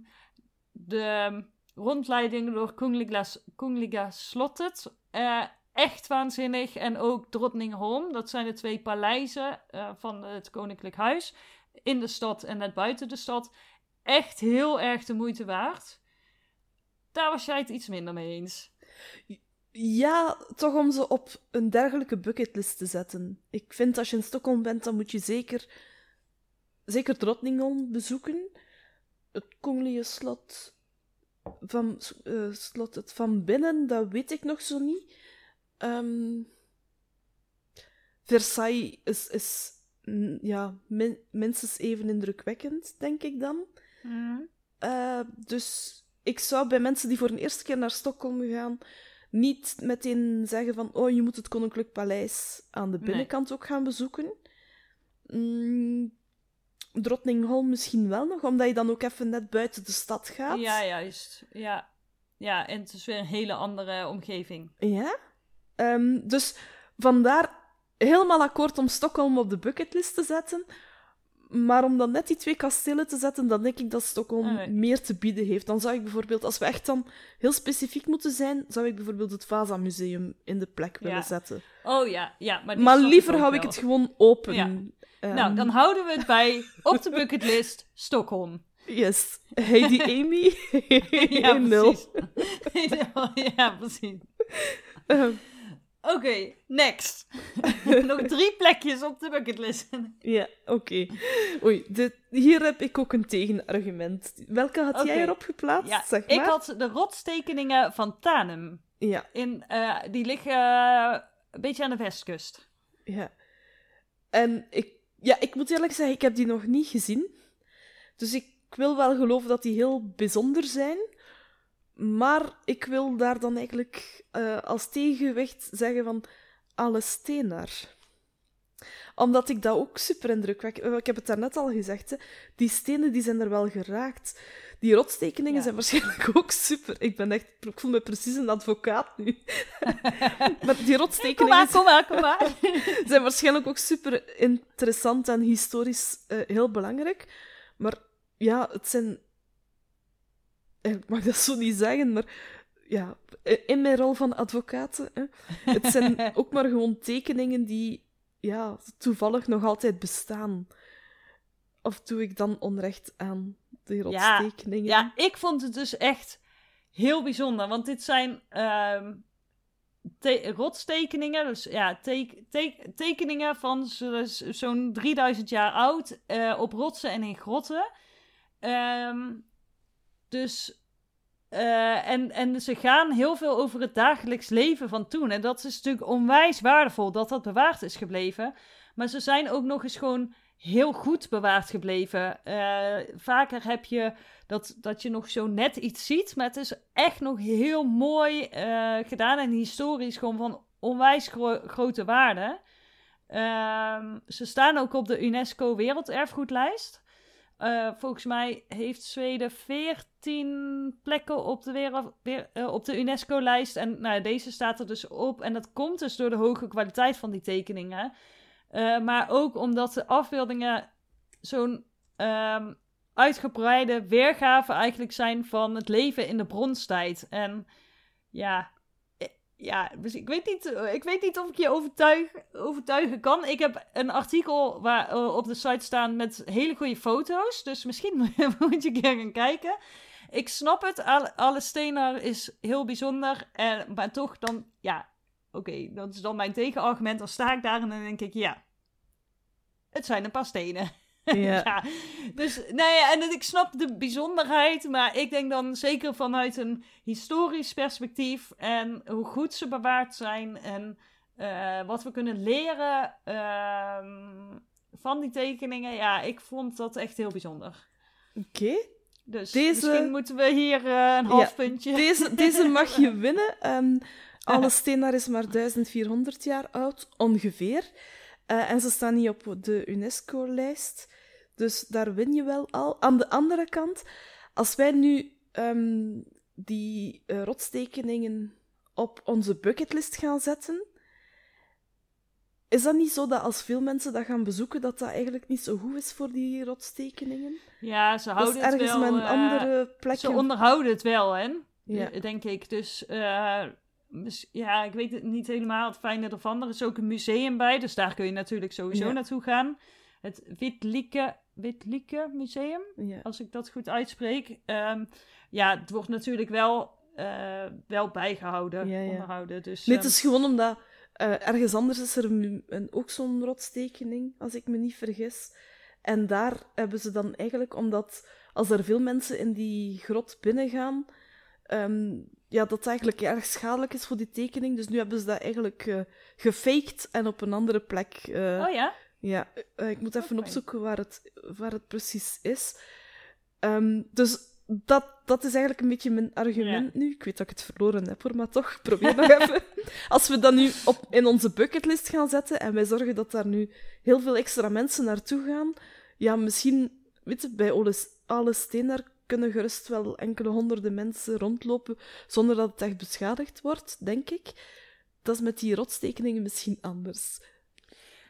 de rondleiding door Kungliga, Kungliga Slottet eh, echt waanzinnig. En ook Drottningholm, dat zijn de twee paleizen eh, van het Koninklijk Huis in de stad en net buiten de stad. Echt heel erg de moeite waard. Daar was jij het iets minder mee eens. Ja, toch om ze op een dergelijke bucketlist te zetten. Ik vind als je in Stockholm bent, dan moet je zeker, zeker Drottningholm bezoeken. Het Kongelijke slot van, eh, slot het van binnen, dat weet ik nog zo niet. Ehm, Versailles is, is mm, ja, min- minstens even indrukwekkend, denk ik dan. Eh, dus ik zou bij mensen die voor een eerste keer naar Stockholm gaan, niet meteen zeggen van oh, je moet het Koninklijk Paleis aan de Nee. binnenkant ook gaan bezoeken. Mm, Drottningholm misschien wel nog, omdat je dan ook even net buiten de stad gaat. Ja, juist. Ja. ja, en het is weer een hele andere omgeving. Ja? Ehm, dus vandaar helemaal akkoord om Stockholm op de bucketlist te zetten. Maar om dan net die twee kastelen te zetten, dan denk ik dat Stockholm Alright. meer te bieden heeft. Dan zou ik bijvoorbeeld, als we echt dan heel specifiek moeten zijn, zou ik bijvoorbeeld het Vasa-museum in de plek willen Ja. zetten. Oh ja, ja. Maar, Maar liever hou ik het gewoon open. Ja. Ehm, Nou, dan houden we het bij op de bucketlist Stockholm. Yes. Heidi Amy. ja, precies. ja, precies. Ehm, Oké, next. Nog drie plekjes op de bucketlist. Ja, oké. Oei, dit, hier heb ik ook een tegenargument. Welke had jij erop geplaatst? Ja, zeg maar. ik had de rotstekeningen van Tanum. Ja, In, eh, die liggen eh, een beetje aan de westkust. ja. En ik, ja, ik moet eerlijk zeggen, ik heb die nog niet gezien. Dus ik wil wel geloven dat die heel bijzonder zijn. Maar ik wil daar dan eigenlijk eh, als tegenwicht zeggen van alle steenaar. Omdat ik dat ook super indrukwekkend... Ik heb het daarnet al gezegd, hè. die stenen die zijn er wel geraakt. Die rotstekeningen Ja. zijn waarschijnlijk ook super. Ik ben echt... Ik voel me precies een advocaat nu. maar die Kom rotstekeningen maar, kom maar, kom maar. zijn waarschijnlijk ook super interessant en historisch eh, heel belangrijk. Maar ja, het zijn. Eh, Ik mag dat zo niet zeggen, maar ja, in mijn rol van advocaat. Hè, het zijn ook maar gewoon tekeningen die ja, toevallig nog altijd bestaan. Of doe ik dan onrecht aan die Ja, rotstekeningen? Ja, ik vond het dus echt heel bijzonder. Want dit zijn ehm, te- rotstekeningen. Dus ja, te- te- tekeningen van zo- zo'n 3000 jaar oud. eh, op rotsen en in grotten. Ehm, dus. eh, en, en ze gaan heel veel over het dagelijks leven van toen. En dat is natuurlijk onwijs waardevol dat dat bewaard is gebleven. Maar ze zijn ook nog eens gewoon heel goed bewaard gebleven. Eh, vaker heb je dat, dat je nog zo net iets ziet, maar het is echt nog heel mooi eh, gedaan en historisch gewoon van onwijs gro- grote waarde. Ehm, ze staan ook op de UNESCO Werelderfgoedlijst. Eh, volgens mij heeft Zweden 14 plekken op de, wereld, eh, op de UNESCO-lijst. En nou, deze staat er dus op. En dat komt dus door de hoge kwaliteit van die tekeningen. Eh, maar ook omdat de afbeeldingen zo'n ehm, uitgebreide weergave eigenlijk zijn van het leven in de bronstijd. En ja, ja ik, weet niet, eh, ik weet niet of ik je overtuig, overtuigen kan. Ik heb een artikel waar, eh, op de site staan met hele goede foto's. Dus misschien moet je een keer gaan kijken. Ik snap het, alle, alle Stenar is heel bijzonder. En, maar toch dan, ja, oké, dat is dan mijn tegenargument. Dan sta ik daar en dan denk ik, ja, het zijn een paar stenen. Ja. ja. Dus, nou ja, en ik snap de bijzonderheid, maar ik denk dan zeker vanuit een historisch perspectief en hoe goed ze bewaard zijn en eh, wat we kunnen leren ehm, van die tekeningen. Ja, ik vond dat echt heel bijzonder. Oké. Dus Deze- misschien moeten we hier eh, een half puntje. Deze, deze mag je winnen. Ehm alle Steenaar is maar 1400 jaar oud, ongeveer. Eh, en ze staan niet op de UNESCO-lijst. Dus daar win je wel al. Aan de andere kant, als wij nu ehm, die eh, rotstekeningen op onze bucketlist gaan zetten, is dat niet zo dat als veel mensen dat gaan bezoeken, dat dat eigenlijk niet zo goed is voor die rotstekeningen? Ja, ze Dat houden is ergens het wel. met een eh, andere plek. Ze onderhouden het wel, hè? Ja. Denk ik. Dus eh, ja, ik weet het niet helemaal het fijne ervan. Er is ook een museum bij, dus daar kun je natuurlijk sowieso Ja. naartoe gaan. Het Witlieke, Witlieke Museum, Ja. als ik dat goed uitspreek. Ehm, ja, het wordt natuurlijk wel, eh, wel bijgehouden, Ja, ja. onderhouden. Dus, Nee, het ehm, is gewoon omdat eh, ergens anders is er een, een- ook zo'n rotstekening, als ik me niet vergis. En daar hebben ze dan eigenlijk, omdat als er veel mensen in die grot binnengaan, ehm, ja, dat eigenlijk erg schadelijk is voor die tekening. Dus nu hebben ze dat eigenlijk eh, gefaked en op een andere plek. Oh ja? Ja, eh, ik moet even opzoeken waar het, waar het precies is. Ehm, dus dat, dat is eigenlijk een beetje mijn argument nu. Ik weet dat ik het verloren heb, hoor, maar toch, probeer nog even. Als we dat nu op, in onze bucketlist gaan zetten en wij zorgen dat daar nu heel veel extra mensen naartoe gaan, ja, misschien, weet je, bij alle, alle steen daar kunnen gerust wel enkele honderden mensen rondlopen zonder dat het echt beschadigd wordt, denk ik. Dat is met die rotstekeningen misschien anders.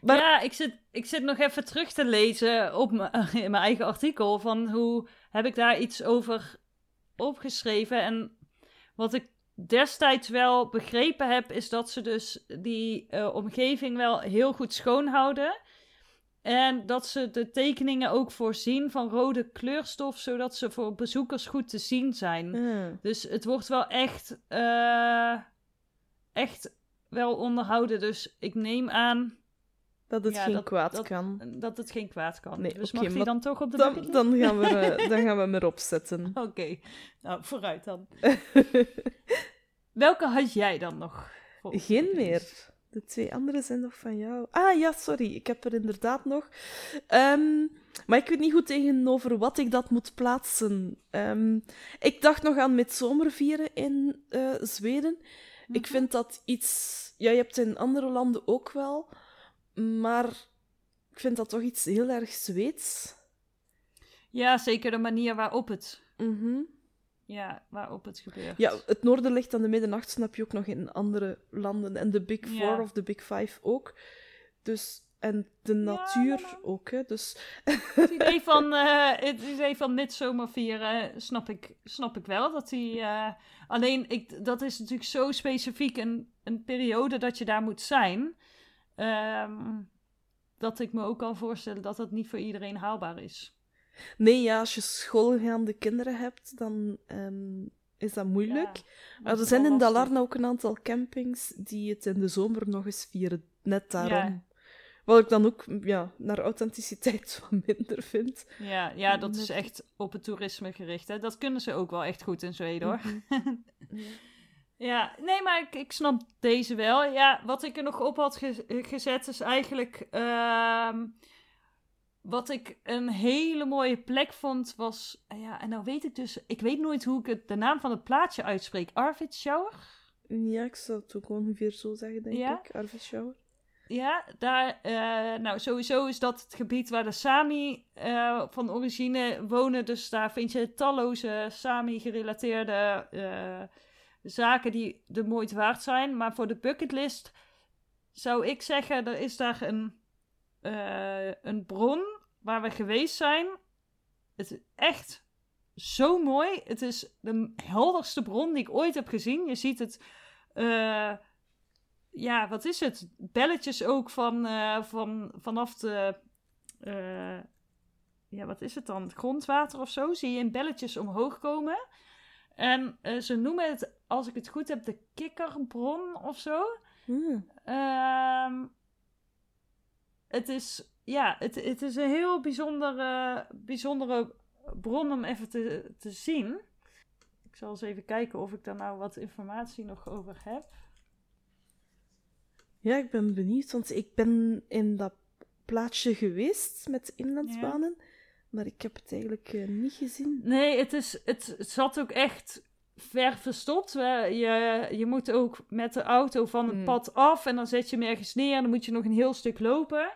Maar- Ja, ik zit, ik zit nog even terug te lezen op mijn, in mijn eigen artikel. Van hoe heb ik daar iets over opgeschreven. En wat ik destijds wel begrepen heb, is dat ze dus die eh, omgeving wel heel goed schoonhouden. En dat ze de tekeningen ook voorzien van rode kleurstof, zodat ze voor bezoekers goed te zien zijn. Ah. Dus het wordt wel echt, eh, echt wel onderhouden. Dus ik neem aan Dat het Ja, geen dat- kwaad dat- kan. dat het geen kwaad kan. Nee, dus mag die dan toch op de Dan, dan, gaan we, dan gaan we hem erop zetten. Oké, nou vooruit dan. Welke had jij dan nog? Geen meer. De twee andere zijn nog van jou. Ah ja, sorry. Ik heb er inderdaad nog. Ehm, maar ik weet niet goed tegenover wat ik dat moet plaatsen. Ehm, ik dacht nog aan midzomer vieren in eh, Zweden. Ik Mhm. vind dat iets... Ja, je hebt in andere landen ook wel. Maar ik vind dat toch iets heel erg Zweeds. Ja, zeker de manier waarop het, Mhm. ja, waarop het gebeurt. Ja, het noorden ligt aan de middernacht, snap je ook nog in andere landen. En de Big Four Ja. of de Big Five ook. Dus, en de natuur ook, hè. Dus, Het idee van, eh het idee van midzomer vieren snap ik, snap ik wel. Dat die, eh, alleen, ik, dat is natuurlijk zo specifiek een, een periode dat je daar moet zijn. Ehm, dat ik me ook kan voorstellen dat dat niet voor iedereen haalbaar is. nee, ja, als je schoolgaande kinderen hebt, dan ehm, is dat moeilijk. Ja, maar er zijn in. Dalarna ook een aantal campings die het in de zomer nog eens vieren. Net daarom. Ja. Wat ik dan ook ja, naar authenticiteit wat minder vind. Ja, ja, dat is echt op het toerisme gericht. Hè. Dat kunnen ze ook wel echt goed in Zweden hoor. Mhm. Ja, nee, maar ik, ik snap deze wel. Ja, wat ik er nog op had ge- gezet is eigenlijk. ehm, wat ik een hele mooie plek vond was. Ja, en nou weet ik dus. Ik weet nooit hoe ik het, de naam van het plaatsje uitspreek. Arvidsjaur? Ja, ik zou het ook ongeveer zo zeggen, denk Ja? ik. Arvidsjaur. Ja, daar. eh, nou, sowieso is dat het gebied waar de Sami eh, van origine wonen. Dus daar vind je talloze Sami-gerelateerde eh, zaken die de moeite waard zijn. Maar voor de bucketlist zou ik zeggen: er is daar een, eh, een bron waar we geweest zijn. Het is echt zo mooi. Het is de helderste bron die ik ooit heb gezien. Je ziet het. eh, ja, wat is het? Belletjes ook van, eh, van, vanaf de. ja, wat is het dan? Grondwater of zo. Zie je in belletjes omhoog komen. En ze noemen het, als ik het goed heb, de kikkerbron of zo. Hmm. Ehm, het is, ja, het, het is een heel bijzondere, bijzondere bron om even te, te zien. Ik zal eens even kijken of ik daar nou wat informatie nog over heb. Ja, ik ben benieuwd, want ik ben in dat plaatsje geweest met inlandsbanen, maar ik heb het eigenlijk eh, niet gezien. Nee, het, is, het, het zat ook echt ver verstopt. Je, je moet ook met de auto van het Hmm. pad af en dan zet je hem ergens neer en dan moet je nog een heel stuk lopen.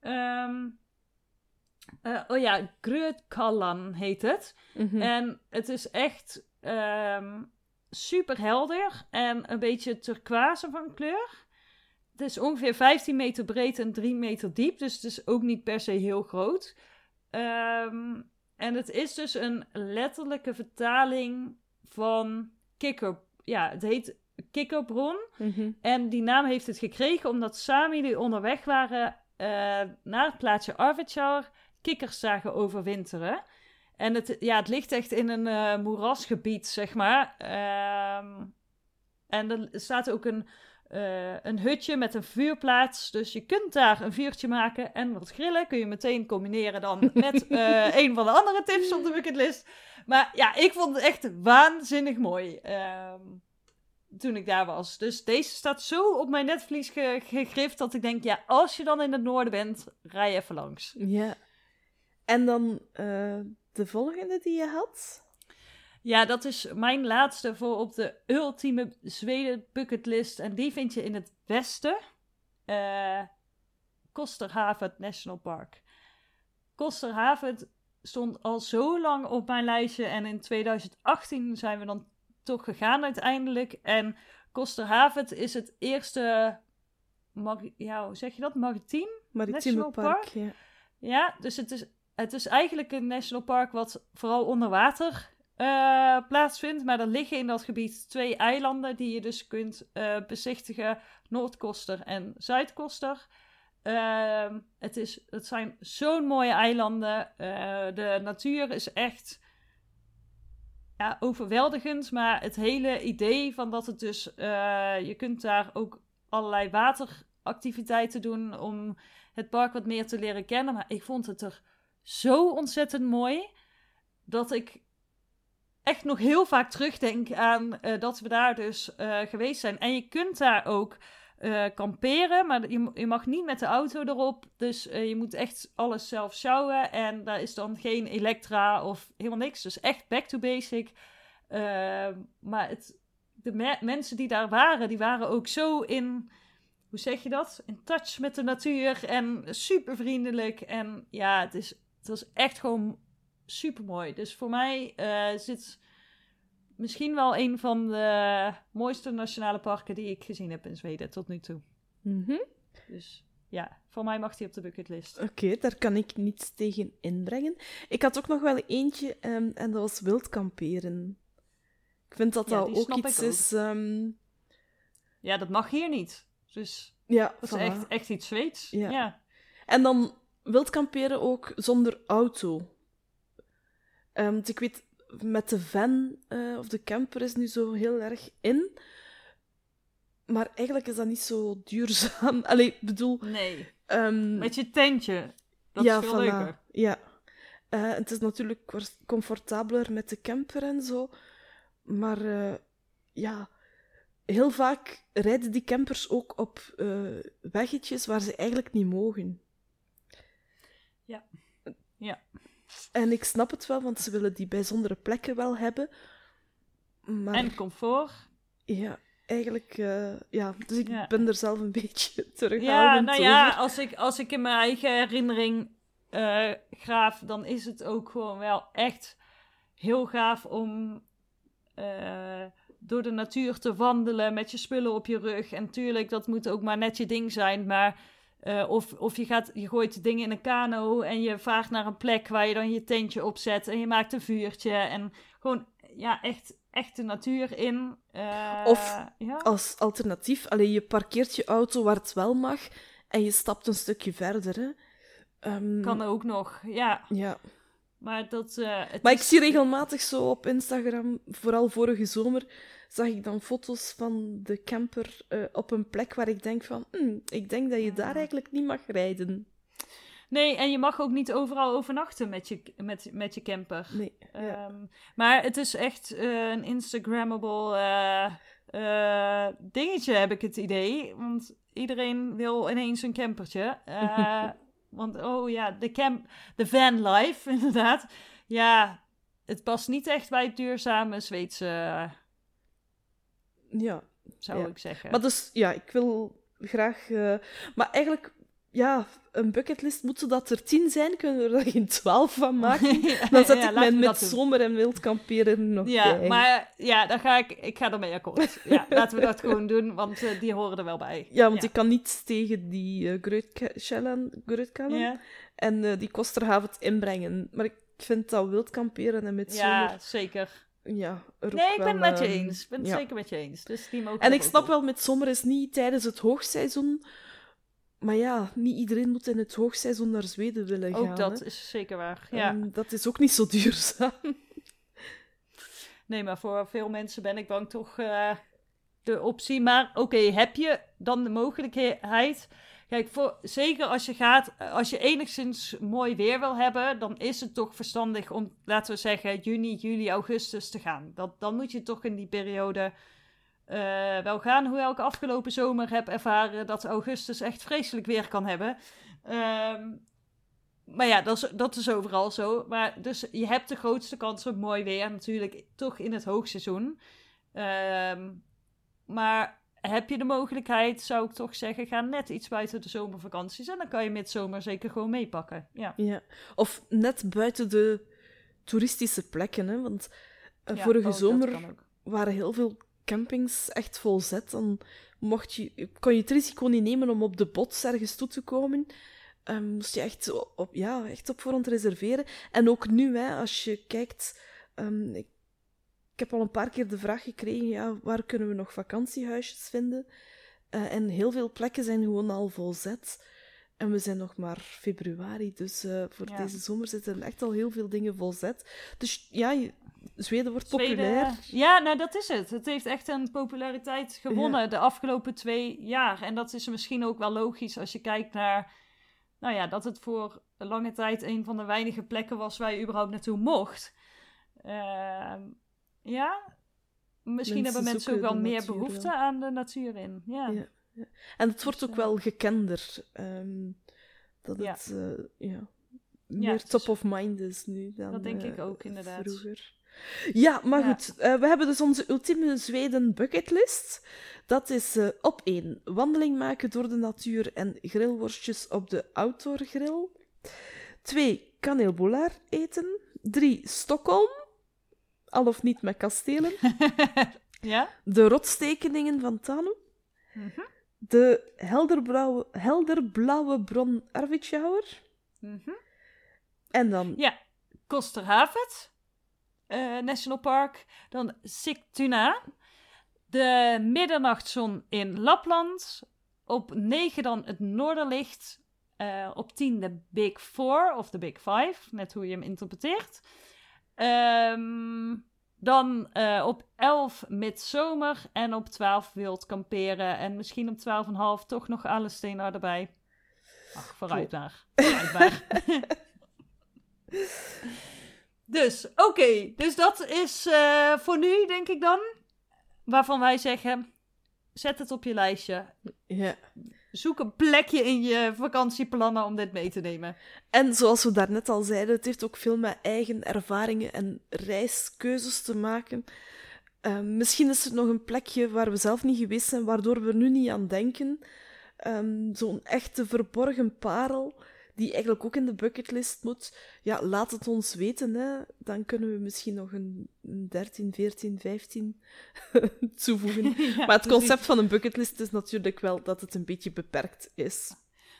Ehm, eh, oh ja, Grötkallan heet het. Mhm. En het is echt ehm, super helder en een beetje turquoise van kleur. Het is ongeveer 15 meter breed en 3 meter diep, dus het is ook niet per se heel groot. Ehm, en het is dus een letterlijke vertaling van kikker. Ja, het heet kikkerbron. Mhm. En die naam heeft het gekregen omdat Sami die onderweg waren eh, naar het plaatsje Arvidsjaur kikkers zagen overwinteren. En het, ja, het ligt echt in een eh, moerasgebied, zeg maar. Ehm, en er staat ook een, eh, een hutje met een vuurplaats. Dus je kunt daar een vuurtje maken en wat grillen. Kun je meteen combineren dan met eh, een van de andere tips op de bucketlist. Maar ja, ik vond het echt waanzinnig mooi. Ehm, toen ik daar was. Dus deze staat zo op mijn netvlies ge- gegrift dat ik denk, ja, als je dan in het noorden bent, rij even langs. Ja. En dan eh, de volgende die je had? Ja, dat is mijn laatste voor op de ultieme Zweden bucketlist. En die vind je in het westen. Eh Kosterhavet National Park. Kosterhavet stond al zo lang op mijn lijstje. En in 2018 zijn we dan toch gegaan uiteindelijk. En Kosterhavet is het eerste mag, ja, hoe zeg je dat? Maritiem? Maritieme National park, Park? ja. Ja, dus het is, het is eigenlijk een national park wat vooral onder water eh, plaatsvindt. Maar er liggen in dat gebied twee eilanden die je dus kunt eh, bezichtigen. Noordkoster en Zuidkoster. Ehm, het, is, het zijn zo'n mooie eilanden. Eh, de natuur is echt ja, overweldigend. Maar het hele idee van dat het dus... je kunt daar ook allerlei wateractiviteiten doen om het park wat meer te leren kennen. Maar ik vond het er zo ontzettend mooi dat ik echt nog heel vaak terugdenk aan eh, dat we daar dus eh, geweest zijn. En je kunt daar ook eh, kamperen, maar je, je mag niet met de auto erop. Dus je moet echt alles zelf sjouwen. En daar is dan geen elektra of helemaal niks. Dus echt back to basic. Maar het, de me- mensen die daar waren, die waren ook zo in hoe zeg je dat? In touch met de natuur en super vriendelijk. En ja, het, is, het was echt gewoon super mooi. Dus voor mij eh, zit misschien wel een van de mooiste nationale parken die ik gezien heb in Zweden tot nu toe. Mhm. Dus ja, voor mij mag die op de bucketlist. Oké, daar kan ik niets tegen inbrengen. Ik had ook nog wel eentje, ehm, en dat was wildkamperen. Ik vind dat Ja, dat ook iets ook. is... ehm, Ja, dat mag hier niet. Dus ja, dat is echt, echt iets Zweeds. Ja. ja. En dan wildkamperen ook zonder auto. Ehm, want ik weet, met de van eh, of de camper is nu zo heel erg in. Maar eigenlijk is dat niet zo duurzaam. Allee, ik bedoel... Nee, ehm, met je tentje. Dat ja, is veel leuker. Ja. Eh, het is natuurlijk comfortabeler met de camper en zo. Maar eh, ja, heel vaak rijden die campers ook op weggetjes waar ze eigenlijk niet mogen. Ja. Ja. En ik snap het wel, want ze willen die bijzondere plekken wel hebben. Maar En comfort. ja, eigenlijk, eh, ja, dus ik Ja. ben er zelf een beetje Ja, terughoudend nou ja, over. als ik, als ik in mijn eigen herinnering eh, graaf, dan is het ook gewoon wel echt heel gaaf om eh, door de natuur te wandelen met je spullen op je rug. En tuurlijk, dat moet ook maar net je ding zijn, maar... eh, of of je, gaat, je gooit dingen in een kano en je vaart naar een plek waar je dan je tentje opzet en je maakt een vuurtje. En gewoon, ja, echt, echt de natuur in. Eh, Of ja. Als alternatief, alleen je parkeert je auto waar het wel mag en je stapt een stukje verder. Hè. Ehm, Kan ook nog, ja. Ja. Maar dat... eh, het Maar ik is- zie regelmatig zo op Instagram, vooral vorige zomer, zag ik dan foto's van de camper eh, op een plek waar ik denk van, "Hmm, ik denk dat je daar Ah. eigenlijk niet mag rijden. Nee, en je mag ook niet overal overnachten met je, met, met je camper. Nee. Ja. Ehm, maar het is echt eh, een Instagrammable eh, dingetje, heb ik het idee. Want iedereen wil ineens een campertje. Want, oh ja, de, camp, de van life, inderdaad. Ja, het past niet echt bij het duurzame Zweedse, ja. zou Ja. ik zeggen. Maar dus, ja, ik wil graag... eh, Maar eigenlijk, ja, een bucketlist, moeten dat er tien zijn? Kunnen we er geen twaalf van maken? Dan zet Ja, ik mijn met zomer en wildkamperen nog Ja, bij. maar ja, dan ga ik, ik ga ermee akkoord. Ja, laten we dat gewoon doen, want eh, die horen er wel bij. Ja, want ik kan niet tegen die uh, Grootkellen Ja, en eh, die Kosterhaven inbrengen. Maar ik vind dat wildkamperen en met ja zomer... zeker. Ja, Nee, ik ben het met je ehm, eens. Ik ben het ja. zeker met je eens. Dus die mogen En ik snap wel, met zomer is niet tijdens het hoogseizoen. Maar ja, niet iedereen moet in het hoogseizoen naar Zweden willen gaan. Ook dat hè. is zeker waar. Ja. Dat is ook niet zo duurzaam. Nee, maar voor veel mensen ben ik bang toch eh, de optie. Maar oké, heb je dan de mogelijkheid? Kijk, voor, zeker als je gaat, als je enigszins mooi weer wil hebben, dan is het toch verstandig om, laten we zeggen, juni, juli, augustus te gaan. Dat, dan moet je toch in die periode eh, wel gaan. Hoewel ik afgelopen zomer heb ervaren dat augustus echt vreselijk weer kan hebben. Ehm, maar ja, dat is, dat is overal zo. Maar dus je hebt de grootste kans op mooi weer natuurlijk toch in het hoogseizoen. Ehm, maar heb je de mogelijkheid, zou ik toch zeggen, ga net iets buiten de zomervakanties. En dan kan je midzomer zeker gewoon meepakken. Ja. Ja. Of net buiten de toeristische plekken. Hè? Want eh, Ja, vorige oh, zomer waren heel veel campings echt vol zet, dan mocht je, kon je het risico niet nemen om op de bots ergens toe te komen. Um, moest je echt op, ja, echt op voorhand reserveren. En ook nu, hè, als je kijkt... Um, ik, ik, heb al een paar keer de vraag gekregen, ja, waar kunnen we nog vakantiehuisjes vinden? Uh, en heel veel plekken zijn gewoon al vol zet. En we zijn nog maar februari, dus uh, voor ja. deze zomer zitten echt al heel veel dingen vol zet. Dus ja, Zweden wordt Zweden, populair. Ja, nou dat is het. Het heeft echt een populariteit gewonnen ja. de afgelopen twee jaar. En dat is misschien ook wel logisch als je kijkt naar... Nou ja, dat het voor lange tijd een van de weinige plekken was waar je überhaupt naartoe mocht. Uh, ja, misschien mensen hebben mensen ook wel meer natuur, behoefte ja. aan de natuur in. Ja. ja. En het wordt ook wel gekender. Um, dat het uh, ja, meer top of mind is nu dan Dat denk ik ook, inderdaad. Vroeger. Ja, maar ja. goed. Uh, we hebben dus onze ultieme Zweden bucketlist. Dat is uh, op één. Wandeling maken door de natuur en grillworstjes op de outdoorgrill. Twee, kaneelboulaar eten. Drie, Stockholm. Al of niet met kastelen. ja? De rotstekeningen van Tanu. Mm -hmm. De helderblauwe, helderblauwe bron Arvidsjaur. Mm -hmm. En dan... Ja, Kosterhavet. Uh, National Park. Dan Sigtuna. De middernachtzon in Lapland. Op 9 dan het Noorderlicht. Uh, op 10 de Big Four of de Big Five. Net hoe je hem interpreteert. Um, dan uh, op 11 midzomer. En op 12 wild kamperen. En misschien op 12,5 toch nog alle stenen erbij. Ach, vooruit daar. Vooruit. Dus, oké. Okay. Dus dat is uh, voor nu, denk ik dan. Waarvan wij zeggen: zet het op je lijstje. Ja. Zoek een plekje in je vakantieplannen om dit mee te nemen. En zoals we daarnet al zeiden, het heeft ook veel met eigen ervaringen en reiskeuzes te maken. Uh, misschien is er nog een plekje waar we zelf niet geweest zijn, waardoor we nu niet aan denken. Um, Zo'n echte verborgen parel die eigenlijk ook in de bucketlist moet, ja, laat het ons weten. Hè. Dan kunnen we misschien nog een, een 13, 14, 15 toevoegen. ja, maar het concept van een bucketlist is natuurlijk wel dat het een beetje beperkt is.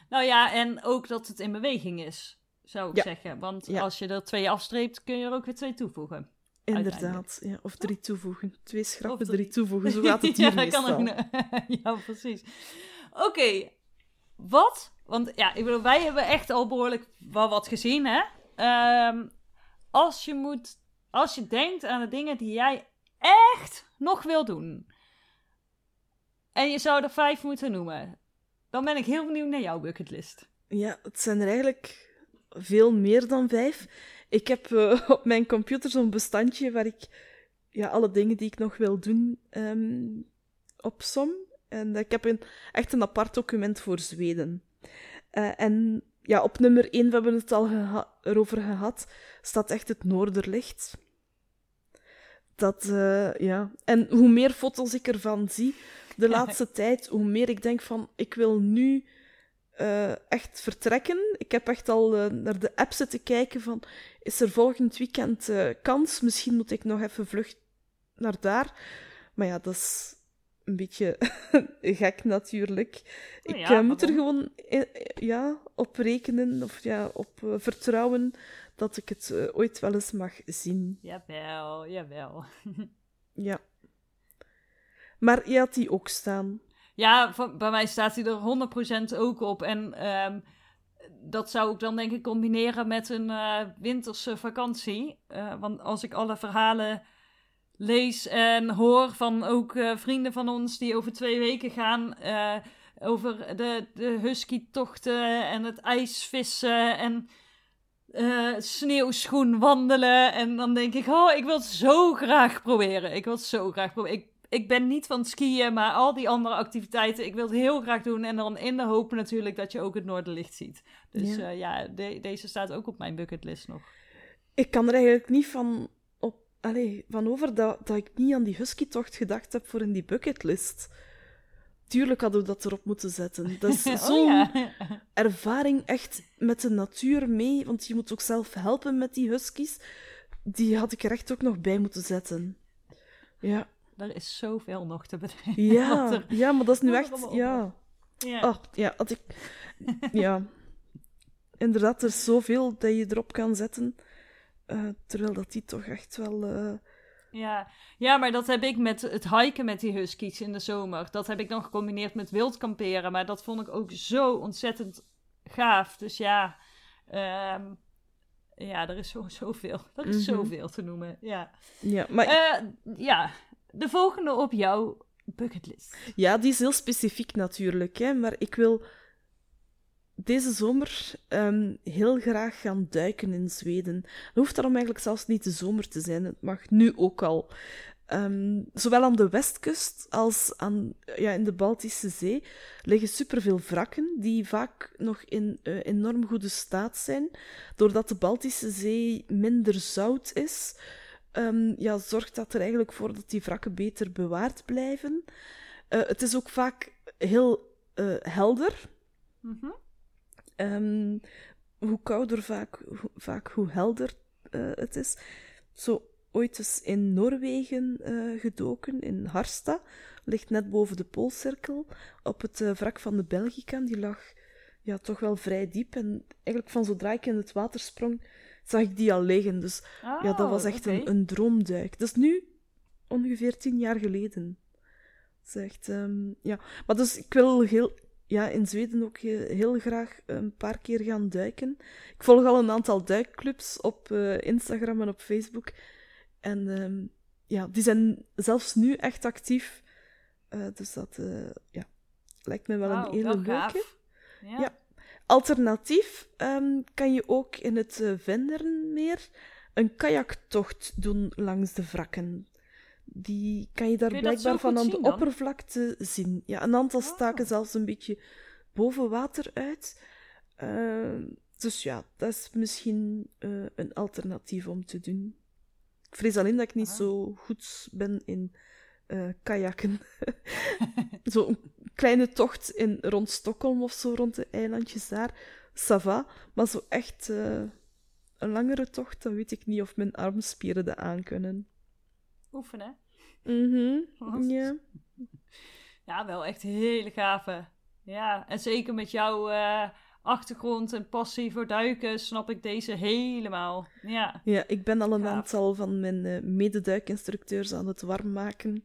Nou ja, en ook dat het in beweging is, zou ik ja. zeggen. Want ja. als je er twee afstreept, kun je er ook weer twee toevoegen. Inderdaad, ja. of drie toevoegen. Twee schrappen, drie. drie. toevoegen. Zo gaat het hier ja, meestal. Kan ook... ja, precies. Oké, okay. wat want ja, ik bedoel, wij hebben echt al behoorlijk wel wat gezien, hè? Um, als je moet, als je denkt aan de dingen die jij echt nog wil doen. En je zou er vijf moeten noemen. Dan ben ik heel benieuwd naar jouw bucketlist. Ja, het zijn er eigenlijk veel meer dan vijf. Ik heb uh, op mijn computer zo'n bestandje waar ik ja, alle dingen die ik nog wil doen um, opsom. En ik heb een, echt een apart document voor Zweden. Uh, en ja, op nummer 1, we hebben het al geha erover gehad, staat echt het Noorderlicht. Dat, uh, ja. En hoe meer foto's ik ervan zie de laatste tijd, hoe meer ik denk van, ik wil nu uh, echt vertrekken. Ik heb echt al naar de app zitten kijken van, is er volgend weekend kans? Misschien moet ik nog even vlucht naar daar. Maar ja, dat is een beetje gek natuurlijk. Ik uh, moet er gewoon eh, ja, op rekenen of ja, op uh, vertrouwen dat ik het uh, ooit wel eens mag zien. Jawel, jawel. Ja. Maar je had die ook staan. Ja, van, bij mij staat hij er 100% ook op. En um, dat zou ik dan denk ik combineren met een winterse vakantie. Want als ik alle verhalen lees en hoor van ook uh, vrienden van ons die over twee weken gaan. Uh, over de, de husky-tochten en het ijsvissen en uh, sneeuwschoen wandelen. En dan denk ik, oh, ik wil het zo graag proberen. Ik wil het zo graag proberen. Ik, ik ben niet van skiën, maar al die andere activiteiten, ik wil het heel graag doen. En dan in de hoop natuurlijk dat je ook het Noorderlicht ziet. Dus ja, ja de, deze staat ook op mijn bucketlist nog. Ik kan er eigenlijk niet van allee, van over dat, dat ik niet aan die husky-tocht gedacht heb voor in die bucketlist. Tuurlijk hadden we dat erop moeten zetten. Dat is Oh, zo'n ja. ervaring echt met de natuur mee, want je moet ook zelf helpen met die huskies. Die had ik er echt ook nog bij moeten zetten. Ja. er is zoveel nog te bedenken. Ja, ja maar dat is nu echt... Ja. Ja. Oh, ja, had ik... ja. Inderdaad, er is zoveel dat je erop kan zetten. Eh, terwijl dat die toch echt wel... eh, Ja. ja, maar dat heb ik met het hiken met die huskies in de zomer. Dat heb ik dan gecombineerd met wild kamperen. Maar dat vond ik ook zo ontzettend gaaf. Dus ja, ehm, ja er is zo, zoveel. Er is Mhm. zoveel te noemen. Ja. ja, maar Eh, ja, de volgende op jouw bucketlist. Ja, die is heel specifiek natuurlijk, hè, maar ik wil deze zomer ehm, heel graag gaan duiken in Zweden. Het hoeft daarom eigenlijk zelfs niet de zomer te zijn, het mag nu ook al. Ehm, zowel aan de westkust als aan, ja, in de Baltische Zee liggen superveel wrakken die vaak nog in eh, enorm goede staat zijn. Doordat de Baltische Zee minder zout is, ehm, ja, zorgt dat er eigenlijk voor dat die wrakken beter bewaard blijven. Eh, het is ook vaak heel eh, helder. Mhm. Ehm, hoe kouder vaak, hoe, vaak hoe helder eh, het is. Zo ooit eens in Noorwegen eh, gedoken, in Harstad. Ligt net boven de Poolcirkel. Op het eh, wrak van de Belgica. Die lag ja, toch wel vrij diep. En eigenlijk van zodra ik in het water sprong, zag ik die al liggen. Dus ja, dat was Oh, echt een, een droomduik. Dat is nu ongeveer tien jaar geleden. Dat is echt, ehm, ja. Maar dus ik wil heel, ja, in Zweden ook heel graag een paar keer gaan duiken. Ik volg al een aantal duikclubs op eh, Instagram en op Facebook. En ehm, ja, die zijn zelfs nu echt actief. Eh, dus dat eh, ja, lijkt me wel een hele leuke. Ja. Ja. Alternatief ehm, kan je ook in het Venderenmeer een kajaktocht doen langs de wrakken. Die kan je daar je blijkbaar van aan de dan? oppervlakte zien. Ja, een aantal Oh. staken zelfs een beetje boven water uit. Ehm, dus ja, dat is misschien eh, een alternatief om te doen. Ik vrees alleen dat ik niet Ah. zo goed ben in eh kajakken. Zo'n kleine tocht in, rond Stockholm of zo, rond de eilandjes daar. Ça va. Maar zo echt eh, een langere tocht, dan weet ik niet of mijn armspieren dat aankunnen. Oefenen. Mhm, ja. Ja, wel echt hele gave. Ja, en zeker met jouw eh, achtergrond en passie voor duiken snap ik deze helemaal. Ja, ja, ik ben al een Gaaf. aantal van mijn eh, mededuikinstructeurs aan het warm maken.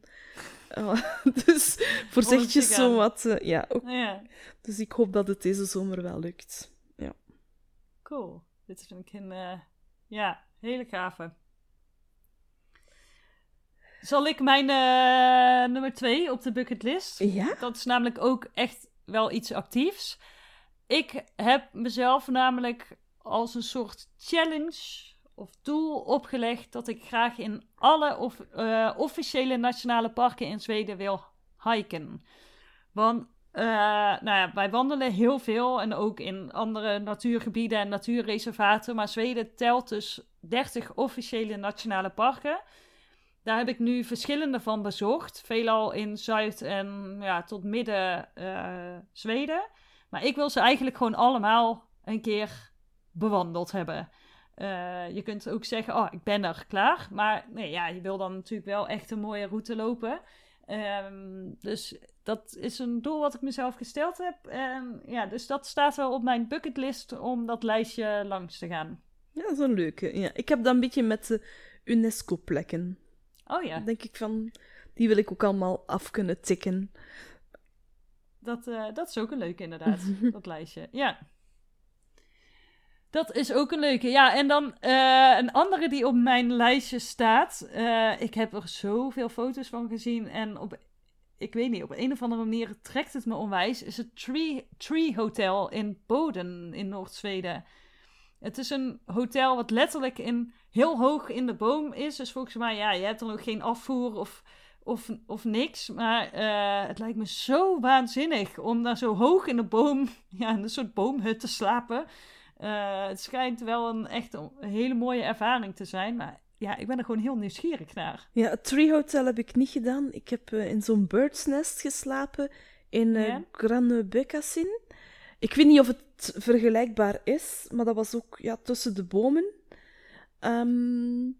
Ah, dus voorzichtig zo wat. eh, ja, ook. ja, Dus ik hoop dat het deze zomer wel lukt. cool. Dit vind ik een, ja, hele gave. Zal ik mijn eh, nummer twee op de bucketlist? Ja? Dat is namelijk ook echt wel iets actiefs. Ik heb mezelf namelijk als een soort challenge of doel opgelegd dat ik graag in alle of, eh, officiële nationale parken in Zweden wil hiken. Want eh, nou ja, wij wandelen heel veel en ook in andere natuurgebieden en natuurreservaten. Maar Zweden telt dus 30 officiële nationale parken. Daar heb ik nu verschillende van bezocht. Veelal in Zuid- en ja, tot midden eh, Zweden. Maar ik wil ze eigenlijk gewoon allemaal een keer bewandeld hebben. Eh, je kunt ook zeggen, oh, ik ben er klaar. Maar nee, ja, je wil dan natuurlijk wel echt een mooie route lopen. Ehm, dus dat is een doel wat ik mezelf gesteld heb. En ja, dus dat staat wel op mijn bucketlist om dat lijstje langs te gaan. Ja, dat is een leuke. Ja, ik heb dat een beetje met UNESCO-plekken. Oh ja, Dan denk ik van, die wil ik ook allemaal af kunnen tikken. dat, eh, dat is ook een leuke inderdaad, dat lijstje. Ja. Dat is ook een leuke. Ja, en dan eh, een andere die op mijn lijstje staat. Eh, ik heb er zoveel foto's van gezien. En op, ik weet niet, op een of andere manier trekt het me onwijs. Is het Tree, Tree Hotel in Boden in Noord-Zweden. Het is een hotel wat letterlijk in, heel hoog in de boom is. Dus volgens mij, ja, je hebt dan ook geen afvoer of, of, of niks. Maar eh, het lijkt me zo waanzinnig om daar zo hoog in de boom, ja, in een soort boomhut te slapen. Eh, het schijnt wel een echt een hele mooie ervaring te zijn. Maar ja, ik ben er gewoon heel nieuwsgierig naar. Ja, het Tree Hotel heb ik niet gedaan. Ik heb eh, in zo'n birds nest geslapen in uh, Ja? Ik weet niet of het vergelijkbaar is, maar dat was ook ja, tussen de bomen. Ehm,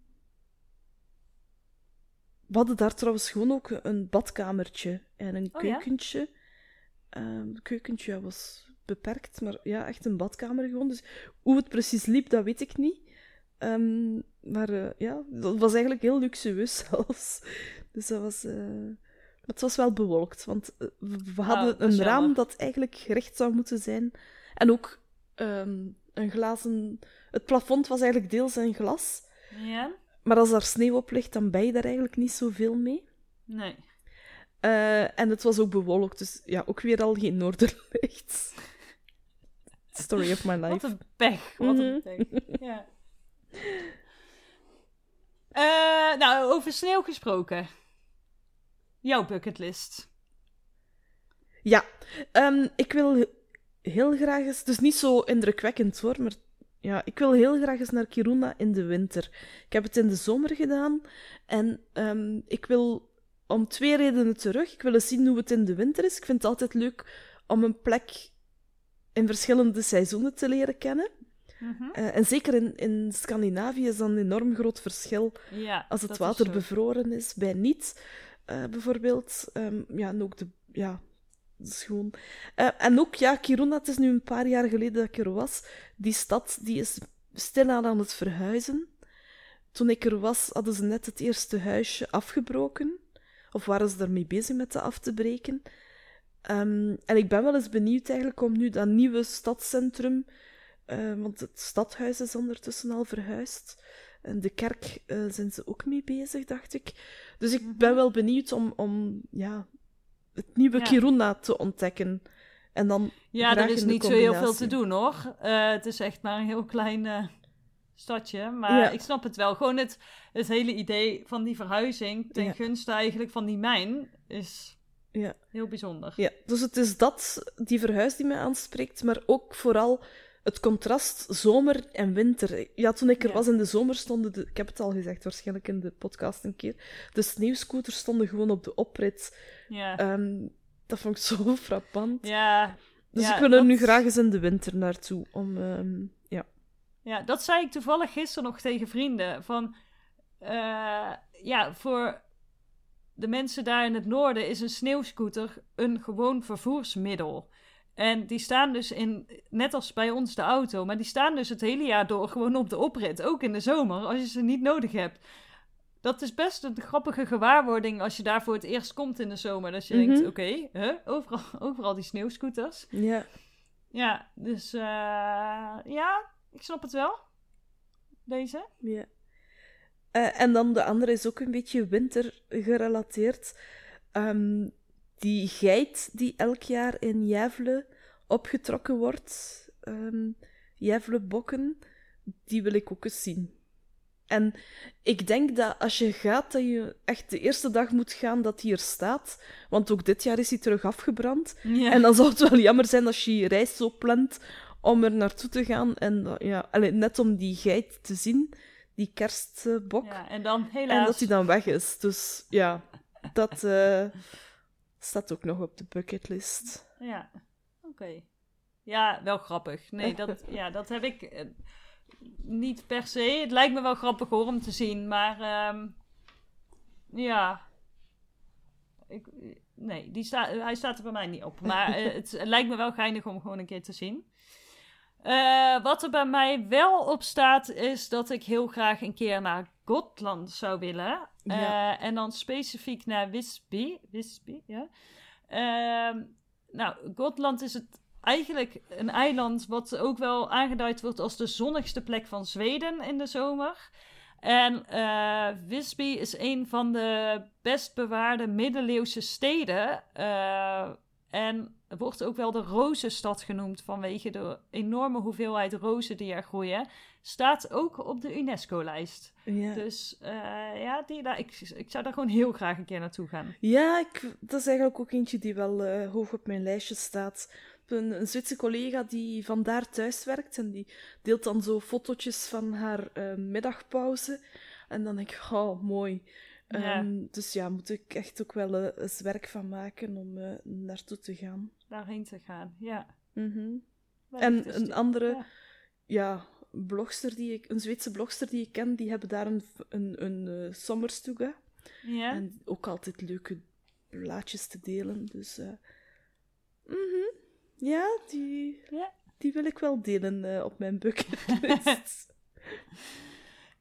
we hadden daar trouwens gewoon ook een badkamertje en een Oh ja? keukentje. Ehm, het keukentje ja, was beperkt, maar ja, echt een badkamer gewoon. Dus hoe het precies liep, dat weet ik niet. Ehm, maar eh, ja, dat was eigenlijk heel luxueus zelfs. Dus dat was... eh, maar het was wel bewolkt, want eh, we we hadden Oh, een raam dat eigenlijk gerecht zou moeten zijn. En ook ehm, een glazen... Het plafond was eigenlijk deels een glas. Ja? Maar als daar sneeuw op ligt, dan ben je daar eigenlijk niet zoveel mee. Nee. Eh, en het was ook bewolkt, dus ja, ook weer al geen noorderlicht. Story of my Wat life. een pech. Wat een Mhm. pech. Ja. Eh, nou, over sneeuw gesproken. Jouw bucketlist. Ja, ehm, ik wil heel graag eens... Dus niet zo indrukwekkend hoor, maar ja, ik wil heel graag eens naar Kiruna in de winter. Ik heb het in de zomer gedaan en ehm, ik wil om twee redenen terug. Ik wil eens zien hoe het in de winter is. Ik vind het altijd leuk om een plek in verschillende seizoenen te leren kennen. Mhm. Eh, en zeker in, in Scandinavië is dan een enorm groot verschil Ja, als het dat water is bevroren is, bij niet, eh, bijvoorbeeld. Ehm, ja, en ook de... Ja, dat is gewoon... Eh, en ook, ja, Kiruna, het is nu een paar jaar geleden dat ik er was. Die stad, die is stilaan aan het verhuizen. Toen ik er was, hadden ze net het eerste huisje afgebroken. Of waren ze daarmee bezig met dat af te breken. Ehm, en ik ben wel eens benieuwd eigenlijk om nu dat nieuwe stadscentrum... eh, want het stadhuis is ondertussen al verhuisd. En de kerk eh, zijn ze ook mee bezig, dacht ik. Dus ik ben wel benieuwd om, om ja, het nieuwe Ja. Kiruna te ontdekken. En dan Ja, er is niet zo heel veel te doen hoor. Eh, het is echt maar een heel klein eh, stadje. Maar Ja. ik snap het wel. Gewoon het, het hele idee van die verhuizing ten Ja. gunste eigenlijk van die mijn is Ja. heel bijzonder. Ja, dus het is dat, die verhuis die mij aanspreekt, maar ook vooral het contrast zomer en winter. Ja, toen ik er Ja. was in de zomer stonden, de, ik heb het al gezegd waarschijnlijk in de podcast een keer, de sneeuwscooters stonden gewoon op de oprit. Ja, Ehm, dat vond ik zo frappant. ja, Dus ja, ik wil er nu graag eens in de winter naartoe. Om, ehm, ja. ja, dat zei ik toevallig gisteren nog tegen vrienden. Van, eh, ja, voor de mensen daar in het noorden is een sneeuwscooter een gewoon vervoersmiddel. En die staan dus in, net als bij ons de auto, maar die staan dus het hele jaar door gewoon op de oprit. Ook in de zomer, als je ze niet nodig hebt. Dat is best een grappige gewaarwording als je daar voor het eerst komt in de zomer. Dat je Mhm. denkt, oké, huh? overal, overal die sneeuwscooters. ja. Ja, dus eh, ja, ik snap het wel. Deze. Ja. Eh, en dan de andere is ook een beetje winter gerelateerd. Ehm, die geit die elk jaar in Jävle opgetrokken wordt, ehm Jävlebokken, die wil ik ook eens zien. En ik denk dat als je gaat, dat je echt de eerste dag moet gaan dat hij er staat. Want ook dit jaar is hij terug afgebrand. Ja. En dan zou het wel jammer zijn als je je reis zo plant om er naartoe te gaan. En ja, allee, net om die geit te zien, die kerstbok. ja, en dan helaas. en dat hij dan weg is. Dus ja, dat eh, staat ook nog op de bucketlist. Ja, oké. Ja, wel grappig. Nee, dat, ja, dat heb ik eh, niet per se. Het lijkt me wel grappig hoor om te zien, maar ehm, ja. Ik, nee, die sta, hij staat er bij mij niet op. Maar eh, het, het lijkt me wel geinig om gewoon een keer te zien. Eh, wat er bij mij wel op staat, is dat ik heel graag een keer naar Gotland zou willen. Ja. Eh, en dan specifiek naar Visby. Visby, ja. Ehm, nou, Gotland is het eigenlijk een eiland wat ook wel aangeduid wordt als de zonnigste plek van Zweden in de zomer. En eh Visby is een van de best bewaarde middeleeuwse steden. En wordt ook wel de rozenstad genoemd vanwege de enorme hoeveelheid rozen die er groeien. Staat ook op de UNESCO-lijst. Ja, Dus eh, ja, die, daar, ik, ik zou daar gewoon heel graag een keer naartoe gaan. ja ik, dat is eigenlijk ook eentje die wel eh, hoog op mijn lijstje staat. Een, een Zwitserse collega die vandaar thuis werkt en die deelt dan zo fotootjes van haar eh, middagpauze. En dan denk ik, oh, mooi. Ja. Ehm, dus ja, moet ik echt ook wel eh, eens werk van maken om eh, naartoe te gaan. Daarheen te gaan, ja. Mhm. En een die- andere, ja. ja, blogster die ik, een Zweedse blogster die ik ken, die hebben daar een, een, een eh, sommerstuga. Ja. En ook altijd leuke blaadjes te delen. Dus mhm. ja, die, Ja. die wil ik wel delen op mijn bucketlist.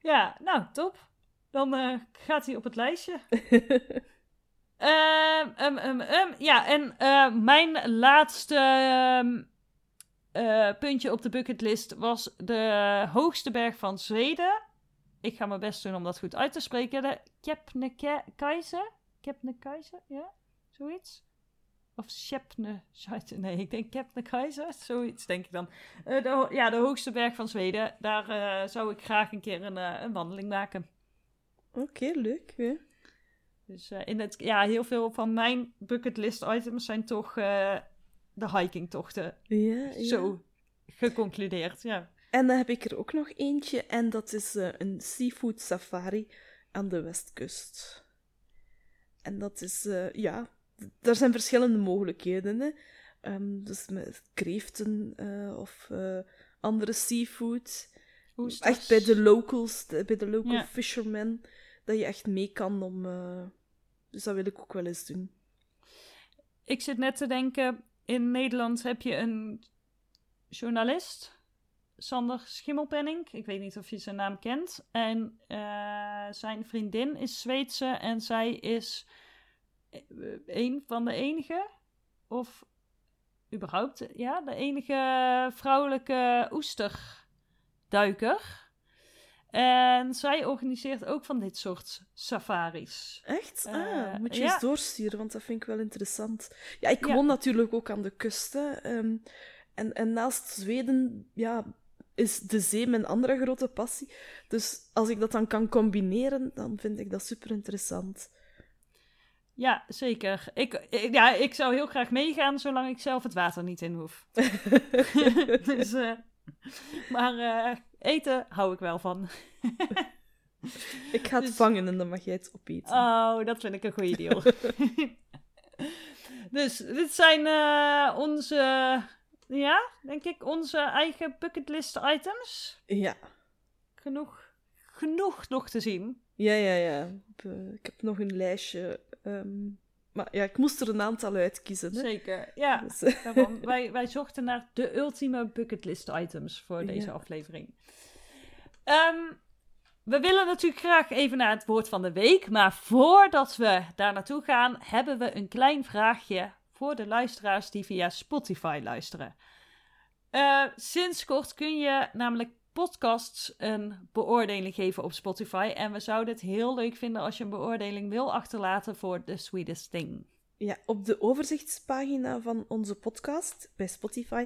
Ja, nou, top. Dan eh, gaat hij op het lijstje. Ehm, ehm, ehm, ja, en eh, mijn laatste eh, puntje op de bucketlist was de hoogste berg van Zweden. Ik ga mijn best doen om dat goed uit te spreken. De Kebnekaise. Kebnekaise, ja? Zoiets? Of Schepne, nee, ik denk Kebnekaise, zoiets denk ik dan. De, ja, de hoogste berg van Zweden. Daar zou ik graag een keer een, een wandeling maken. Oké, leuk. hè. Dus eh, in het, ja, heel veel van mijn bucketlist items zijn toch eh, de hikingtochten. Ja, ja. Zo geconcludeerd, ja. En dan heb ik er ook nog eentje, en dat is eh, een seafood safari aan de westkust. En dat is, ja, daar zijn verschillende mogelijkheden. Hè? Ehm, dus met kreeften of andere seafood. Oesters. Echt bij de locals, bij de local Ja. fishermen, dat je echt mee kan om. eh, dus dat wil ik ook wel eens doen. Ik zit net te denken, in Nederland heb je een journalist, Sander Schimmelpenning. Ik weet niet of je zijn naam kent. En eh, zijn vriendin is Zweedse en zij is eh, een van de enige, of überhaupt, ja, de enige vrouwelijke oesterduiker. En zij organiseert ook van dit soort safaris. Echt? Eh, ah, moet je ja. eens doorsturen, want dat vind ik wel interessant. Ja, ik Ja. woon natuurlijk ook aan de kust. Hè. ehm, en, en naast Zweden ja, is de zee mijn andere grote passie. Dus als ik dat dan kan combineren, dan vind ik dat super interessant. Ja, zeker. Ik, ik- ja, ik zou heel graag meegaan, zolang ik zelf het water niet in hoef. dus, eh, maar eh, eten hou ik wel van. Ik ga het Dus- vangen en dan mag jij het opeten. Oh, dat vind ik een goede deal. dus dit zijn eh, onze, ja, denk ik, onze eigen bucketlist items. Ja. Genoeg, genoeg nog te zien. Ja, ja, ja. Ik heb, nog een lijstje. ehm, maar ja, ik moest er een aantal uitkiezen. Hè. Zeker, ja. Dus, eh, Daarom, wij, wij zochten naar de ultieme bucketlist items voor deze Ja. aflevering. Ehm, we willen natuurlijk graag even naar het woord van de week. Maar voordat we daar naartoe gaan, hebben we een klein vraagje voor de luisteraars die via Spotify luisteren. Eh, sinds kort kun je namelijk podcasts een beoordeling geven op Spotify. En we zouden het heel leuk vinden als je een beoordeling wil achterlaten voor The Sweetest Thing. Ja, op de overzichtspagina van onze podcast bij Spotify,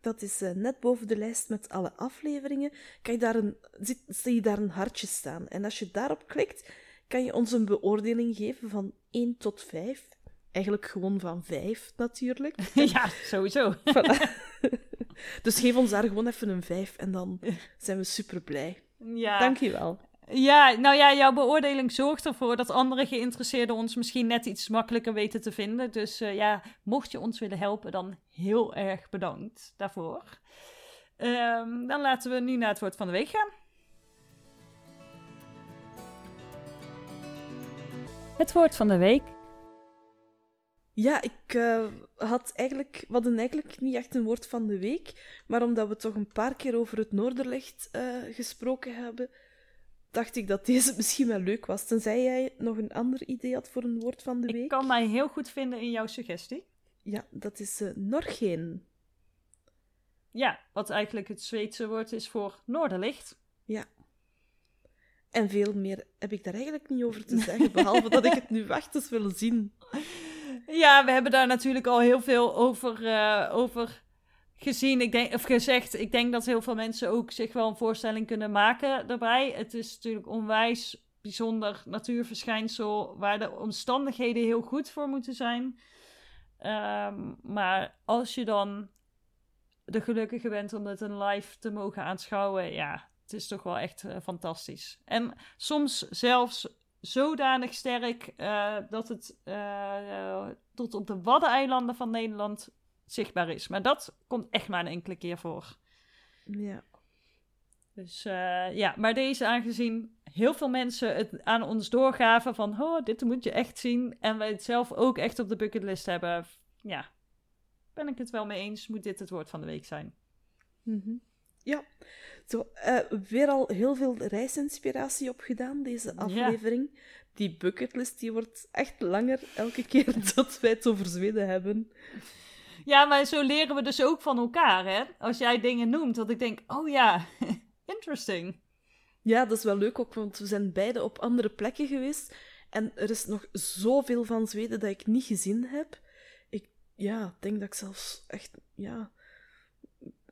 dat is eh, net boven de lijst met alle afleveringen, kan je daar een, zit, zie je daar een hartje staan. En als je daarop klikt, kan je ons een beoordeling geven van 1 tot 5. Eigenlijk gewoon van 5 natuurlijk. ja, sowieso. Voilà. dus geef ons daar gewoon even een 5 en dan zijn we super blij. Ja. Dankjewel. Ja, nou ja, jouw beoordeling zorgt ervoor dat andere geïnteresseerden ons misschien net iets makkelijker weten te vinden. Dus eh, ja, mocht je ons willen helpen, dan heel erg bedankt daarvoor. Ehm, dan laten we nu naar het woord van de week gaan. Het woord van de week. Ja, ik eh, had eigenlijk, we hadden eigenlijk niet echt een woord van de week, maar omdat we toch een paar keer over het Noorderlicht eh, gesproken hebben, dacht ik dat deze misschien wel leuk was. Tenzij jij nog een ander idee had voor een woord van de Ik week. kan mij heel goed vinden in jouw suggestie. Ja, dat is eh Norgeen. Ja, wat eigenlijk het Zweedse woord is voor noorderlicht. Ja. En veel meer heb ik daar eigenlijk niet over te zeggen, behalve dat ik het nu wacht eens wil zien. Ja, we hebben daar natuurlijk al heel veel over, eh, over gezien, ik denk, of gezegd. Ik denk dat heel veel mensen ook zich wel een voorstelling kunnen maken daarbij. Het is natuurlijk onwijs bijzonder natuurverschijnsel waar de omstandigheden heel goed voor moeten zijn. Ehm, maar als je dan de gelukkige bent om het een live te mogen aanschouwen, ja, het is toch wel echt eh, fantastisch. En soms zelfs zodanig sterk eh, dat het eh, tot op de Waddeneilanden van Nederland zichtbaar is. Maar dat komt echt maar een enkele keer voor. Ja. Dus eh, ja, maar deze aangezien heel veel mensen het aan ons doorgaven van, oh, dit moet je echt zien. En wij het zelf ook echt op de bucketlist hebben. Ja, ben ik het wel mee eens. Moet dit het woord van de week zijn. Mhm. Ja, zo, eh, weer al heel veel reisinspiratie opgedaan, deze aflevering. Die bucketlist die wordt echt langer elke keer dat wij het over Zweden hebben. Ja, maar zo leren we dus ook van elkaar, hè? Als jij dingen noemt, dat ik denk, oh ja, interesting. Ja, dat is wel leuk ook, want we zijn beide op andere plekken geweest. En er is nog zoveel van Zweden dat ik niet gezien heb. Ik ja, denk dat ik zelfs echt, ja,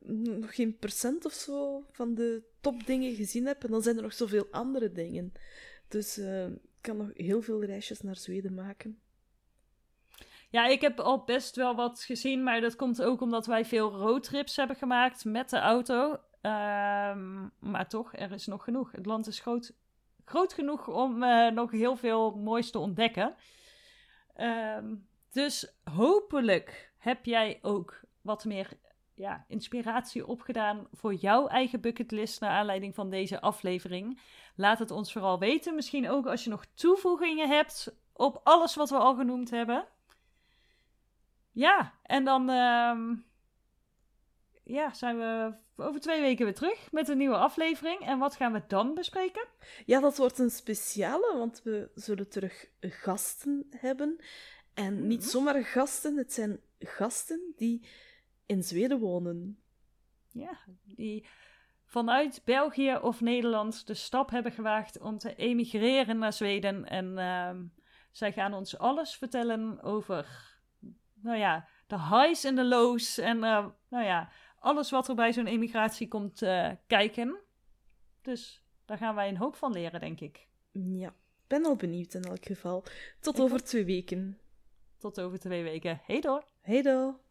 nog geen procent of zo van de topdingen gezien heb. En dan zijn er nog zoveel andere dingen. Dus uh, ik kan nog heel veel reisjes naar Zweden maken. Ja, ik heb al best wel wat gezien, maar dat komt ook omdat wij veel roadtrips hebben gemaakt met de auto. Ehm, maar toch, er is nog genoeg. Het land is groot, groot genoeg om uh, nog heel veel moois te ontdekken. Um, dus hopelijk heb jij ook wat meer ja, inspiratie opgedaan voor jouw eigen bucketlist naar aanleiding van deze aflevering. Laat het ons vooral weten. Misschien ook als je nog toevoegingen hebt op alles wat we al genoemd hebben. Ja, en dan uh, ja, zijn we over twee weken weer terug met een nieuwe aflevering. En wat gaan we dan bespreken? Ja, dat wordt een speciale, want we zullen terug gasten hebben. En niet mhm. zomaar gasten, het zijn gasten die in Zweden wonen. Ja, die vanuit België of Nederland de stap hebben gewaagd om te emigreren naar Zweden. En uh, zij gaan ons alles vertellen over, nou ja, de highs en de lows. En uh, nou ja, alles wat er bij zo'n emigratie komt uh, kijken. Dus daar gaan wij een hoop van leren, denk ik. Ja, ben al benieuwd in elk geval. Tot over twee weken. Tot over twee weken. Hey door. Hey door.